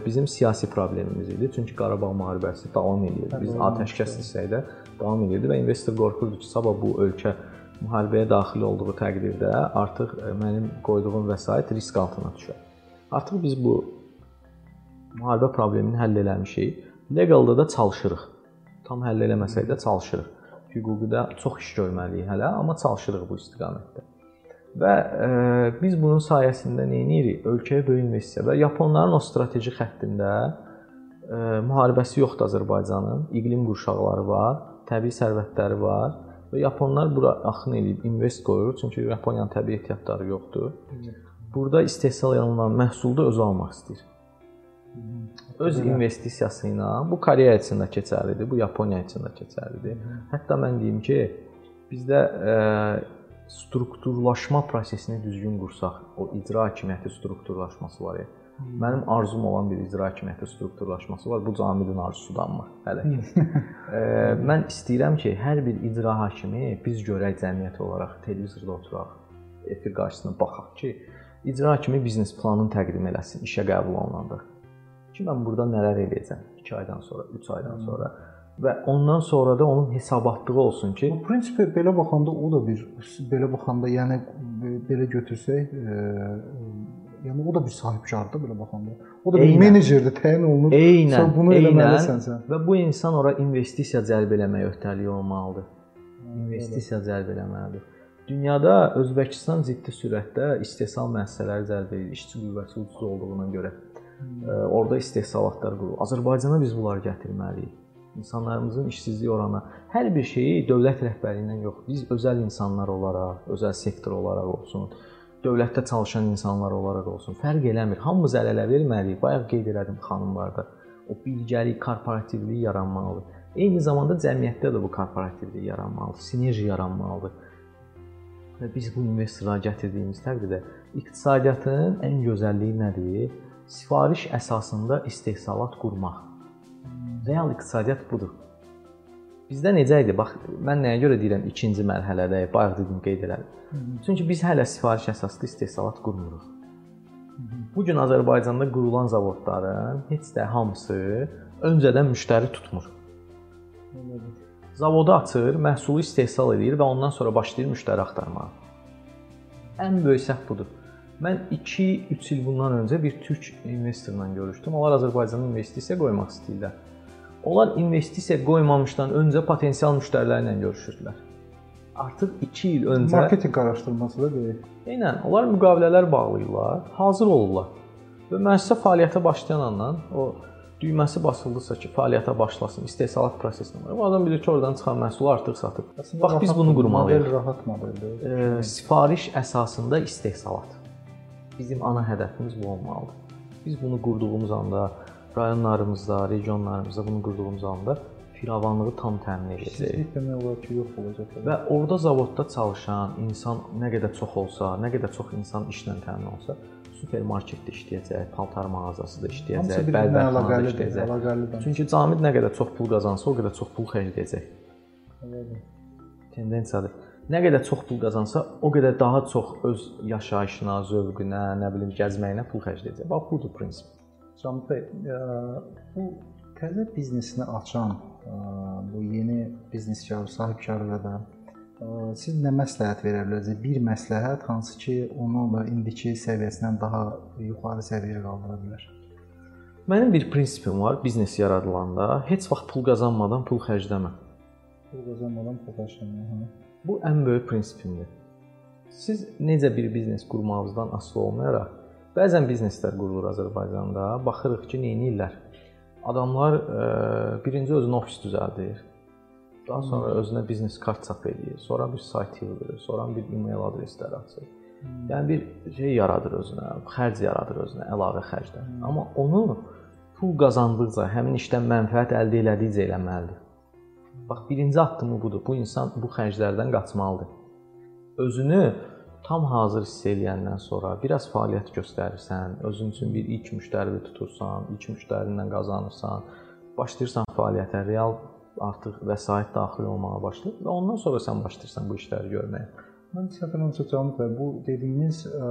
bizim siyasi problemimiz idi. Çünki Qarabağ müharibəsi davam edirdi. Biz atəşkəs desək davam edirdi və investor qorxurdu ki, sabah bu ölkə müharibəyə daxil olduğu təqdirdə artıq e, mənim qoyduğum vəsait risk altına düşər. Artıq biz bu müharibə problemini həll eləmişik. Legalda da çalışırıq. Tam həll eləməsək də çalışırıq. Hüquqidə çox iş görməliyik hələ, amma çalışırıq bu istiqamətdə. Və e, biz bunun sayəsində nə edirik? Ölkəyə böyük investisiya və Yaponların o strateji xəttində e, müharibəsi yoxdur Azərbaycanın. İqlim qurşaqları var, təbii sərvətləri var Və yaponlar bura axın eləyib invest qoyur, çünki Yaponiyanın təbii ehtiyatları yoxdur. Burada istehsal olunan məhsulda özü almaq istəyir. Öz investisiyası ilə bu Koreya üçün də keçərlidir, bu Yaponiya üçün də keçərlidir. Hətta mən deyim ki, bizdə e, strukturlaşma prosesini düzgün qursaq, o icra hakimiyyəti strukturlaşması var ya. Mənim arzum olan bir icra hakimiyyəti strukturlaşması var. Bu Camidin arzusudanmı hələ ki. e, mən istəyirəm ki, hər bir icra hakimi biz görək cəmiyyət olaraq televizorda oturaq, efir qarşısına baxaq ki, icra hakimi biznes planını təqdim eləsin işə qəbul olunanda. Ki mən burada nələr edəcəm 2 aydan sonra, 3 aydan hmm. sonra və ondan sonra da onun hesabatlığı olsun ki, bu prinsipi belə baxanda o da bir belə baxanda, yəni belə götürsək, e, Yəni o da bir sahibkardır belə baxanda. O da bir menecerdir, təyin olunub. Eynən, sən bunu eləməlisən sən. Və bu insan ora investisiya cəlb eləmək öhdəliyi olmalıdır. İnvestisiya cəlb eləməlidir. Dünyada Özbəkistan ciddi sürətdə istehsal müəssisələri cəlb edir, işçi qüvvəsi ucuz olduğuna görə. Orda istehsalatlar qurulur. Azərbaycana biz bunları gətirməliyik. İnsanlarımızın işsizlik oranı hər bir şeyi dövlət rəhbərliyindən yox, biz özəl insanlar olaraq, özəl sektor olaraq olsun, dövlətdə çalışan insanlar olaraq olsun, fərq eləmir. Hamımız əl-ələ verməliyik. Bayaq qeyd elədim xanımlarda. O bilgəlik, korporativlik yaranmalıdır. Eyni zamanda cəmiyyətdə də bu korporativlik yaranmalıdır, sinerji yaranmalıdır. Və biz bu investorları gətirdiyimiz təqdirdə iqtisadiyyatın ən gözəlliyi nədir? Sifariş əsasında istehsalat qurmaq. Real iqtisadiyyat budur. Bizdə necə idi? Bax, mən nəyə görə deyirəm ikinci mərhələdə, bayaq dedim qeyd elədim. Çünki biz hələ sifariş əsaslı istehsalat qurmuruq. Bu gün Azərbaycanda qurulan zavodların heç də hamısı öncədən müştəri tutmur. Zavodu açır, məhsulu istehsal edir və ondan sonra başlayır müştəri axtarmağa. Ən böyük səhv budur. Mən 2-3 il bundan öncə bir türk investorla görüşdüm. Onlar Azərbaycana investisiya qoymaq istəyirlər. Onlar investisiya qoymamışdan öncə potensial müştərilərlə görüşürdülər. Artıq 2 il öncə marketinq araşdırması da deyil. Eynən, onlar müqavilələr bağlayırlar, hazır olurlar. Və müəssisə fəaliyyətə başlayan andan o düyməsi basıldısa ki, fəaliyyətə başlasın, istehsalat prosesinə. O adam bilir ki, oradan çıxan məhsulu artıq satıb. Əslində Bax biz bunu qurmalıyıq. Rahat modeldir. E, sifariş əsasında istehsalat. Bizim ana hədəfimiz bu olmalıdır. Biz bunu qurduğumuz anda rayonlarımızda, regionlarımızda bunu qurduğumuz anda firavanlığı tam təmin edəcəyik. İşsizlik demək olar ki, yox olacaq. Və orada zavodda çalışan insan nə qədər çox olsa, nə qədər çox insan işlə təmin olsa, supermarketdə işləyəcək, paltar mağazasında işləyəcək, əlaqəlidir, işləyəcək. əlaqəlidir. Çünki Camid nə qədər çox pul qazansa, o qədər çox pul xərcləyəcək. Tendensiyadır. Nə qədər çox pul qazansa, o qədər daha çox öz yaşayışına, zövqünə, nə bilim, gəzməyinə pul xərcləyəcək. Bax budur prinsip. Camid bəy, ə, bu təzə biznesini açan ə, bu yeni bizneskar, sahibkarlara da ə, siz nə məsləhət verə bilərsiniz? Bir məsləhət hansı ki, onu indiki səviyyəsindən daha yuxarı səviyyəyə qaldıra bilər. Mənim bir prinsipim var biznes yaradılanda, heç vaxt pul qazanmadan pul xərcləmə. Pul qazanmadan pul xərcləmək. Bu ən böyük prinsipimdir. Siz necə bir biznes qurmağınızdan asılı olmayaraq, bəzən bizneslər qurulur Azərbaycanda, baxırıq ki, nə edirlər? Adamlar ə, birinci özünə ofis düzəldir. Daha sonra özünə biznes kart çap edir, sonra bir sayt yığır, sonra bir e-mail adresləri açır. Yəni bir şey yaradır özünə, xərc yaradır özünə, əlavə xərclər. Amma onu pul qazandıqca, həmin işdən mənfəət əldə elədikcə eləməlidir. Bax, birinci addımı budur. Bu insan bu xərclərdən qaçmalıdır. Özünü tam hazır hiss eləyəndən sonra biraz fəaliyyət göstərirsən, özün üçün bir ilk müştəri tutursan, ilk müştərindən qazanırsan, başlayırsan fəaliyyətə, real artıq vəsait daxil olmağa başlayır və ondan sonra sən başlayırsan bu işləri görməyə. Mən səfərlərimcə Camid bəy, bu dediyiniz ə,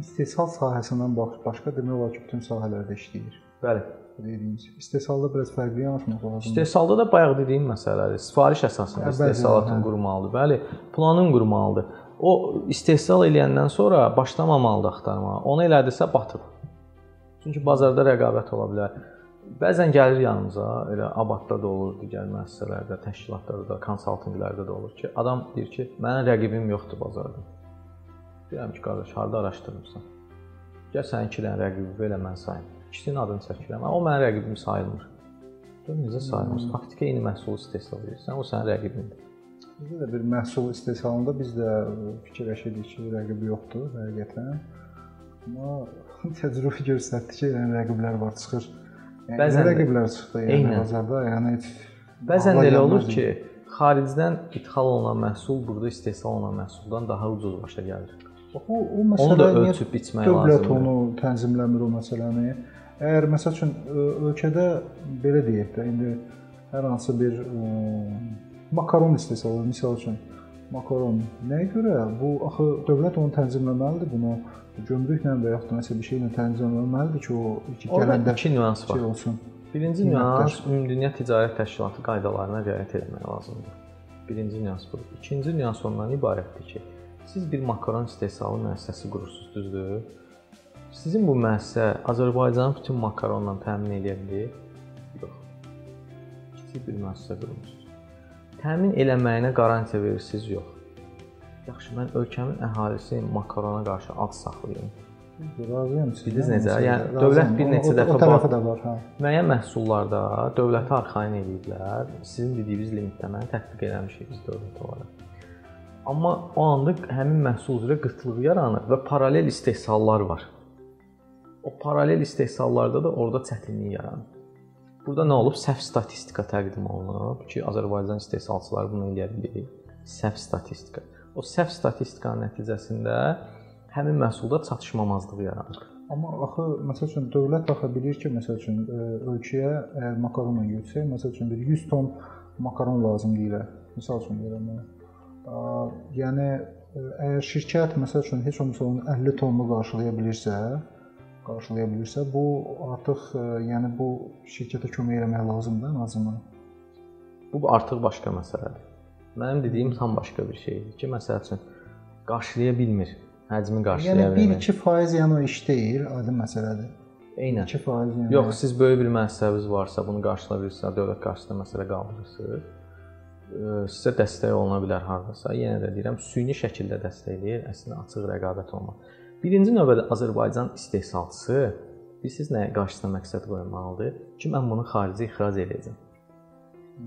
istehsal sahəsindən baş, başqa demək olar ki, bütün sahələrdə işləyir. Bəli. Dediyiniz. İstehsalda biraz fərqli yanaşmaq lazımdır. İstehsalda da bayaq dediyim məsələdir. Sifariş əsasında Hə, istehsalatın hə. qurmalıdır. Bəli, planın qurmalıdır. O istehsal eləyəndən sonra başlamamalıdır axtarmağa. Onu elədisə batır. Çünki bazarda rəqabət ola bilər. Bəzən gəlir yanımıza, elə Abadda da olur, digər müəssisələrdə, təşkilatlarda da, konsaltinqlərdə də olur ki, adam deyir ki, mənim rəqibim yoxdur bazarda. Deyirəm ki, qardaş, harda araşdırmısan? Gəl sənin 2 dənə rəqibi belə mən sayım. İkisinin adını çəkirəm. O mənim rəqibim sayılmır. Gör necə sayılmır? Faktiki eyni məhsulu istehsal edirsən, o sənin rəqibindir. Bizdə də bir məhsul istehsalında biz də fikirləşirdik ki, rəqibi yoxdur həqiqətən. Amma <laughs> təcrübə göstərdi ki, yəni rəqiblər var, çıxır. Yəni Bəzən rəqiblər çıxdı yəni Eynən. bazarda, yəni heç Bəzən də elə olur ki, xaricdən ixal olunan məhsul burada istehsal olunan məhsuldan daha ucuz başa gəlir. Bax, o, o Onu məsələ da niyə ölçüb biçmək dövlət lazımdır. onu tənzimləmir o məsələni. Əgər məsəl üçün ölkədə belə deyək də indi hər hansı bir makaron istehsalı, misal üçün makaron nəyə görə bu axı dövlət onu tənzimləməlidir, bunu gömrüklə və yaxud da nəsə bir şeylə tənzimləməlidir ki, o gələndə iki nüans şey var. olsun. Birinci nüans Ümumdünya Ticarət Təşkilatı qaydalarına riayət etmək lazımdır. Birinci nüans budur. İkinci nüans ondan ibarətdir ki, siz bir makaron istehsalı müəssisəsi qurursunuz, düzdür? Sizin bu müəssisə Azərbaycanın bütün makaronla təmin edə bilir? Yox. Kiçik bir müəssisə qurmusunuz. Təmin eləməyinə qarantiya verirsiniz? Yox. Yaxşı, mən ölkəmin əhalisini makarona qarşı ac saxlayım. Razıyam sizdən, necə? Yəni razıyam. dövlət bir O- neçə o- dəfə o tərəfi bax- də var, hə. Müəyyən məhsullarda dövlətə arxayın ediblər. Sizin dediyiniz limitləməni tətbiq eləmişik biz dövlət olaraq. Amma o anda həmin məhsul üzrə qıtlıq yaranır və paralel istehsallar var. O paralel istehsallarda da orada çətinlik yaranır. Burada nə olub? Səhv statistika təqdim olunub ki, Azərbaycan istehsalçıları bunu eləyə bilir. Səhv statistika. O səhv statistikanın nəticəsində həmin məhsulda çatışmamazlıq yaranır. Amma axı məsəl üçün dövlət axı bilir ki, məsəl üçün ə, ölkəyə əgər makaronla yüksək, məsəl üçün bir 100 ton makaron lazım deyirlər. Məsəl üçün deyirəm mən. Yəni ə, əgər şirkət məsəl üçün heç olmasa onun 50 tonunu qarşılaya bilirsə, qarşılaya bilirsə, bu artıq ə, yəni bu şirkətə kömək etmək lazımdır ən azından. Bu artıq başqa məsələdir. Mənim dediyim tam başqa bir şeydir ki, məsəl üçün qarşılaya bilmir, həcmi qarşılaya yəni, bilmir. Yəni 1-2% yəni o iş deyil, aydın məsələdir. Eynən. 2% yəni. Yox, siz böyük bir müəssisəniz varsa, bunu qarşılaya bilirsiniz, dövlət qarşısında məsələ qaldırırsınız. ə, Sizə dəstək oluna bilər hardasa. Yenə də deyirəm, süni şəkildə dəstəkləyir, əslində açıq rəqabət olmalı. Birinci növbədə Azərbaycan istehsalçısı bilirsiniz nəyə qarşısına məqsəd qoymalıdır ki, mən bunu xaricə ixrac edəcəm.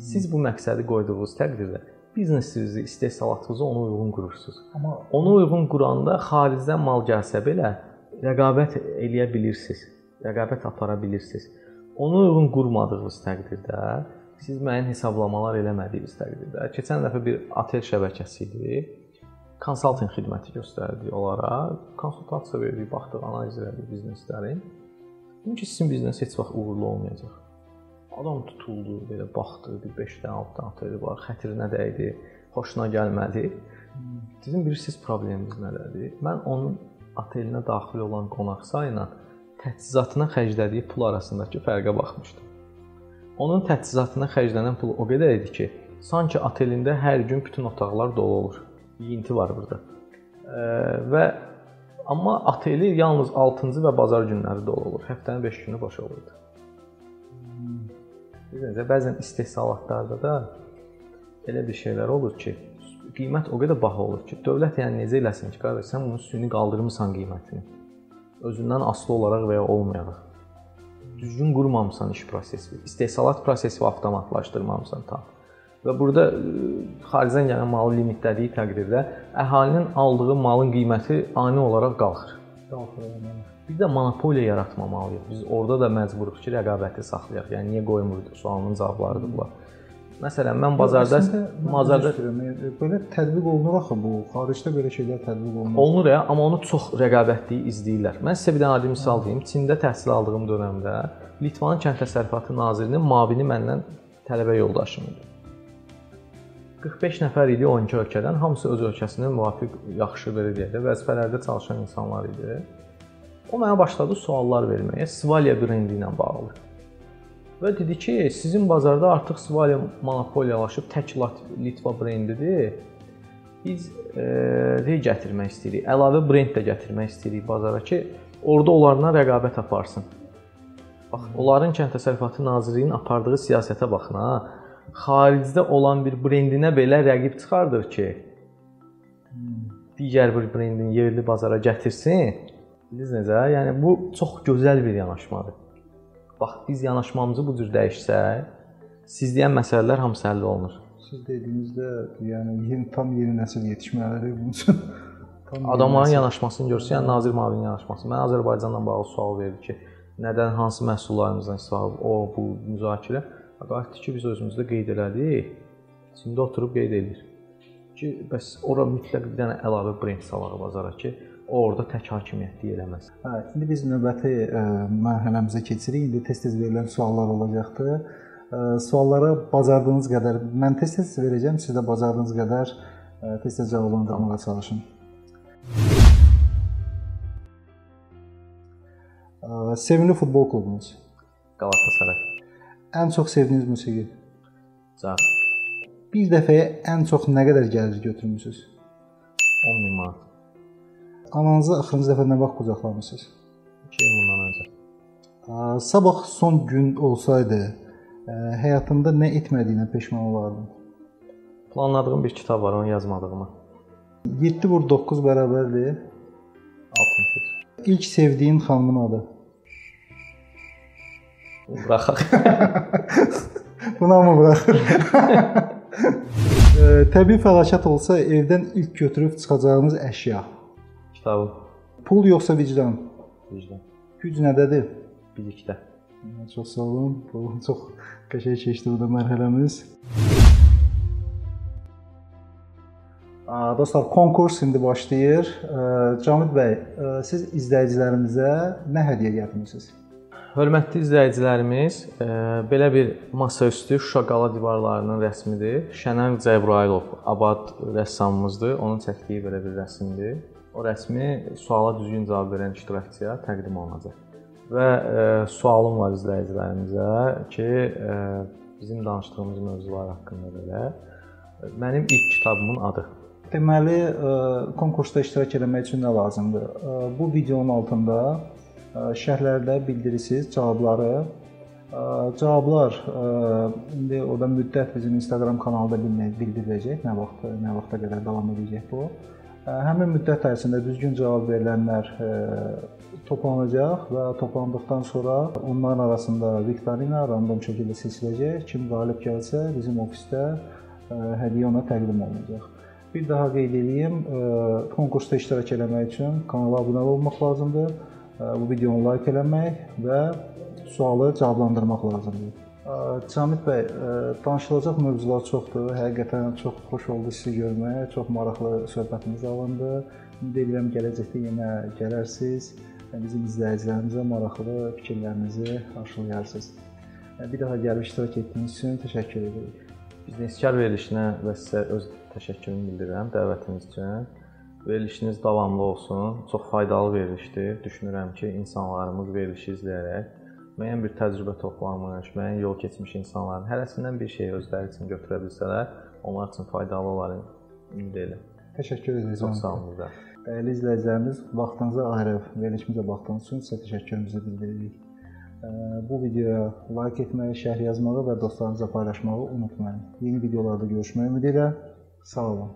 Siz bu məqsədi qoyduğunuz təqdirdə biznesinizi, istehsalatınızı ona uyğun qurursunuz. Amma Ona uyğun quranda xaricdən mal gəlsə belə rəqabət eləyə bilirsiniz. Rəqabət apara bilirsiniz. Ona uyğun qurmadığınız təqdirdə siz müəyyən hesablamalar eləmədiyiniz təqdirdə keçən dəfə bir otel şəbəkəsi idi. Konsaltinq xidməti göstərdik onlara. Konsultasiya verdik, baxdıq, analiz elədik bizneslərin. Dedim ki, sizin biznes heç vaxt uğurlu olmayacaq. Adam tutuldu, belə baxdı, bir 5-dən 6-dan ateli var, xətrinə dəydi, xoşuna gəlmədi. Dedim bilirsiniz problemimiz nədədir? Mən onun otelinə daxil olan qonaq sayla təchizatına xərclədiyi pul arasındakı fərqə baxmışdım. Onun təchizatına xərclənən pul o qədər idi ki, sanki otelində hər gün bütün otaqlar dolu olur. Yeyinti var burada. Və amma oteli yalnız 6-cı və bazar günləri dolu olur. Həftənin 5 günü boş olurdu. Bilirsinizə, bəzən istehsalatlarda da elə bir şeylər olur ki, qiymət o qədər baha olur ki, dövlət yəni necə eləsin ki, qardaş, sən bunun süni qaldırmısan qiymətini. Özündən asılı olaraq və ya olmayaraq. Düzgün qurmamısan iş prosesini, istehsalat prosesini avtomatlaşdırmamısan tam. Və burada ə, xaricdən gələn malı limitlədiyi təqdirdə əhalinin aldığı malın qiyməti ani olaraq qalxır. Bir də monopoliya yaratmamalıyıq. Biz orada da məcburuq ki, rəqabəti saxlayaq. Yəni niyə qoymuruq sualının cavablarıdır bunlar. Məsələn, mən bazarda bazarda e, belə tətbiq olunur axı bu. Xaricdə belə şeylər tətbiq olunur. olunur ya, amma onu çox rəqabətli izləyirlər. Mən sizə bir dənə adi misal deyim. Çində təhsil aldığım dövrdə Litvanın kənd təsərrüfatı nazirinin müavini məndən tələbə yoldaşım idi. 45 nəfər idi 12 ölkədən, hamısı öz ölkəsinin müvafiq yaxşı belə deyək də vəzifələrdə çalışan insanlar idi. O mənə başladı suallar verməyə Svalya brendi ilə bağlı. Və dedi ki, sizin bazarda artıq Svalya monopoliyalaşıb tək Litva brendidir. Biz e, gətirmək istəyirik. Əlavə brend də gətirmək istəyirik bazara ki, orada onlarla rəqabət aparsın. Bax, onların kənd təsərrüfatı nazirliyinin apardığı siyasətə baxın ha. Xaricdə olan bir brendinə belə rəqib çıxardır ki, digər bir brendin yerli bazara gətirsin. Bilirsiniz necə? Yəni bu çox gözəl bir yanaşmadır. Bax, biz yanaşmamızı bu cür dəyişsək, siz deyən məsələlər hamısı həll olunur. Siz dediyinizdə, yəni yeni tam yeni nəsil yetişməlidir bunun üçün. <laughs> Adamların nəsil. yanaşmasını görsə, yəni nazir müavinin yanaşması. Mən Azərbaycanla bağlı sual verdi ki, nədən hansı məhsullarımızdan istifadə o bu müzakirə qayıtdı ki, biz özümüzdə qeyd elədik. İçində oturub qeyd edir ki, bəs ora mütləq bir dənə əlavə brend salağı bazara ki, orada tək hakimiyyətli eləməz. Hə, indi biz növbəti ə, mərhələmizə keçirik. İndi tez-tez verilən suallar olacaqdı. Ə, Suallara bacardığınız qədər mən tez-tez verəcəm, siz də bacardığınız qədər ə, tez-tez cavablandırmağa çalışın. Ə, Sevimli futbol klubunuz? Qalatasaray. Ən çox sevdiyiniz musiqi? Cavab Bir dəfəyə ən çox nə qədər gəlir götürmüsüz? 10 min manat. Ananızı axırıncı dəfə nə vaxt qucaqlamısınız? 2 il bundan öncə. Sabah son gün olsaydı, ə, həyatında nə etmədiyinə peşman olardın? Planladığım bir kitab var, onu yazmadığımı. 7 vur 9 bərabərdir. 63. İlk sevdiyin xanımın adı. Buraxaq. <laughs> Buna mı buraxır? <laughs> Təbii fəlakət olsa evdən ilk götürüb çıxacağınız əşya. Kitabım. Pul yoxsa vicdan? Vicdan. Güc nədədir? Bilikdə. Çox sağ olun. Bu <laughs> çox qəşəng keçdi bu da mərhələmiz. Dostlar, konkurs indi başlayır. Camid bəy, siz izləyicilərimizə nə hədiyyə gətirmisiniz? Hörmətli izləyicilərimiz, belə bir masaüstü Şuşa qala divarlarının rəsmidir. Şənən Cəbrayılov abad rəssamımızdır. Onun çəkdiyi belə bir rəsmdir. O rəsmi suala düzgün cavab verən iştirakçıya təqdim olunacaq. Və e, sualım var izləyicilərimizə ki, e, bizim danışdığımız mövzular haqqında belə. Mənim ilk kitabımın adı Deməli, konkursda iştirak etmək üçün nə lazımdır? Bu videonun altında şərhlərdə bildirirsiniz cavabları. Cavablar indi orada müddət bizim Instagram kanalında bildiriləcək, nə vaxt nə vaxta qədər davam edəcək bu. Həmin müddət ərzində düzgün cavab verilənlər toplanacaq və toplandıqdan sonra onların arasında viktorina random şəkildə seçiləcək. Kim qalib gəlsə, bizim ofisdə hədiyyə ona təqdim olunacaq. Bir daha qeyd edeyim, konkursda iştirak etmək üçün kanala abunə olmaq lazımdır. Bu videonu like eləmək və sualı cavablandırmaq lazımdır. Camid bəy, danışılacaq mövzular çoxdur. Həqiqətən çox xoş oldu sizi görmək. Çox maraqlı söhbətimiz alındı. Ümid edirəm gələcəkdə yenə gələrsiniz. Bizim izləyicilərimizə maraqlı fikirlərinizi aşılayarsınız. Bir daha gəlib iştirak etdiyiniz üçün təşəkkür edirik. Bizneskar verilişinə və sizə öz təşəkkürümü bildirirəm dəvətiniz üçün. Verilişiniz davamlı olsun. Çox faydalı verilişdir. Düşünürəm ki, insanlarımız verilişi izləyərək müəyyən bir təcrübə toplamış, müəyyən yol keçmiş insanların hərəsindən bir şey özləri üçün götürə bilsələr, onlar üçün faydalı olar ümid edirəm. Təşəkkür edirik. Çox sağ olun da. Dəyərli izləyicilərimiz, vaxtınızı ayırıb verilişimizə baxdığınız üçün sizə təşəkkürümüzü bildiririk. Bu videoya like etməyi, şərh yazmağı və dostlarınızla paylaşmağı unutmayın. Yeni videolarda görüşmək ümidi ilə sağ olun.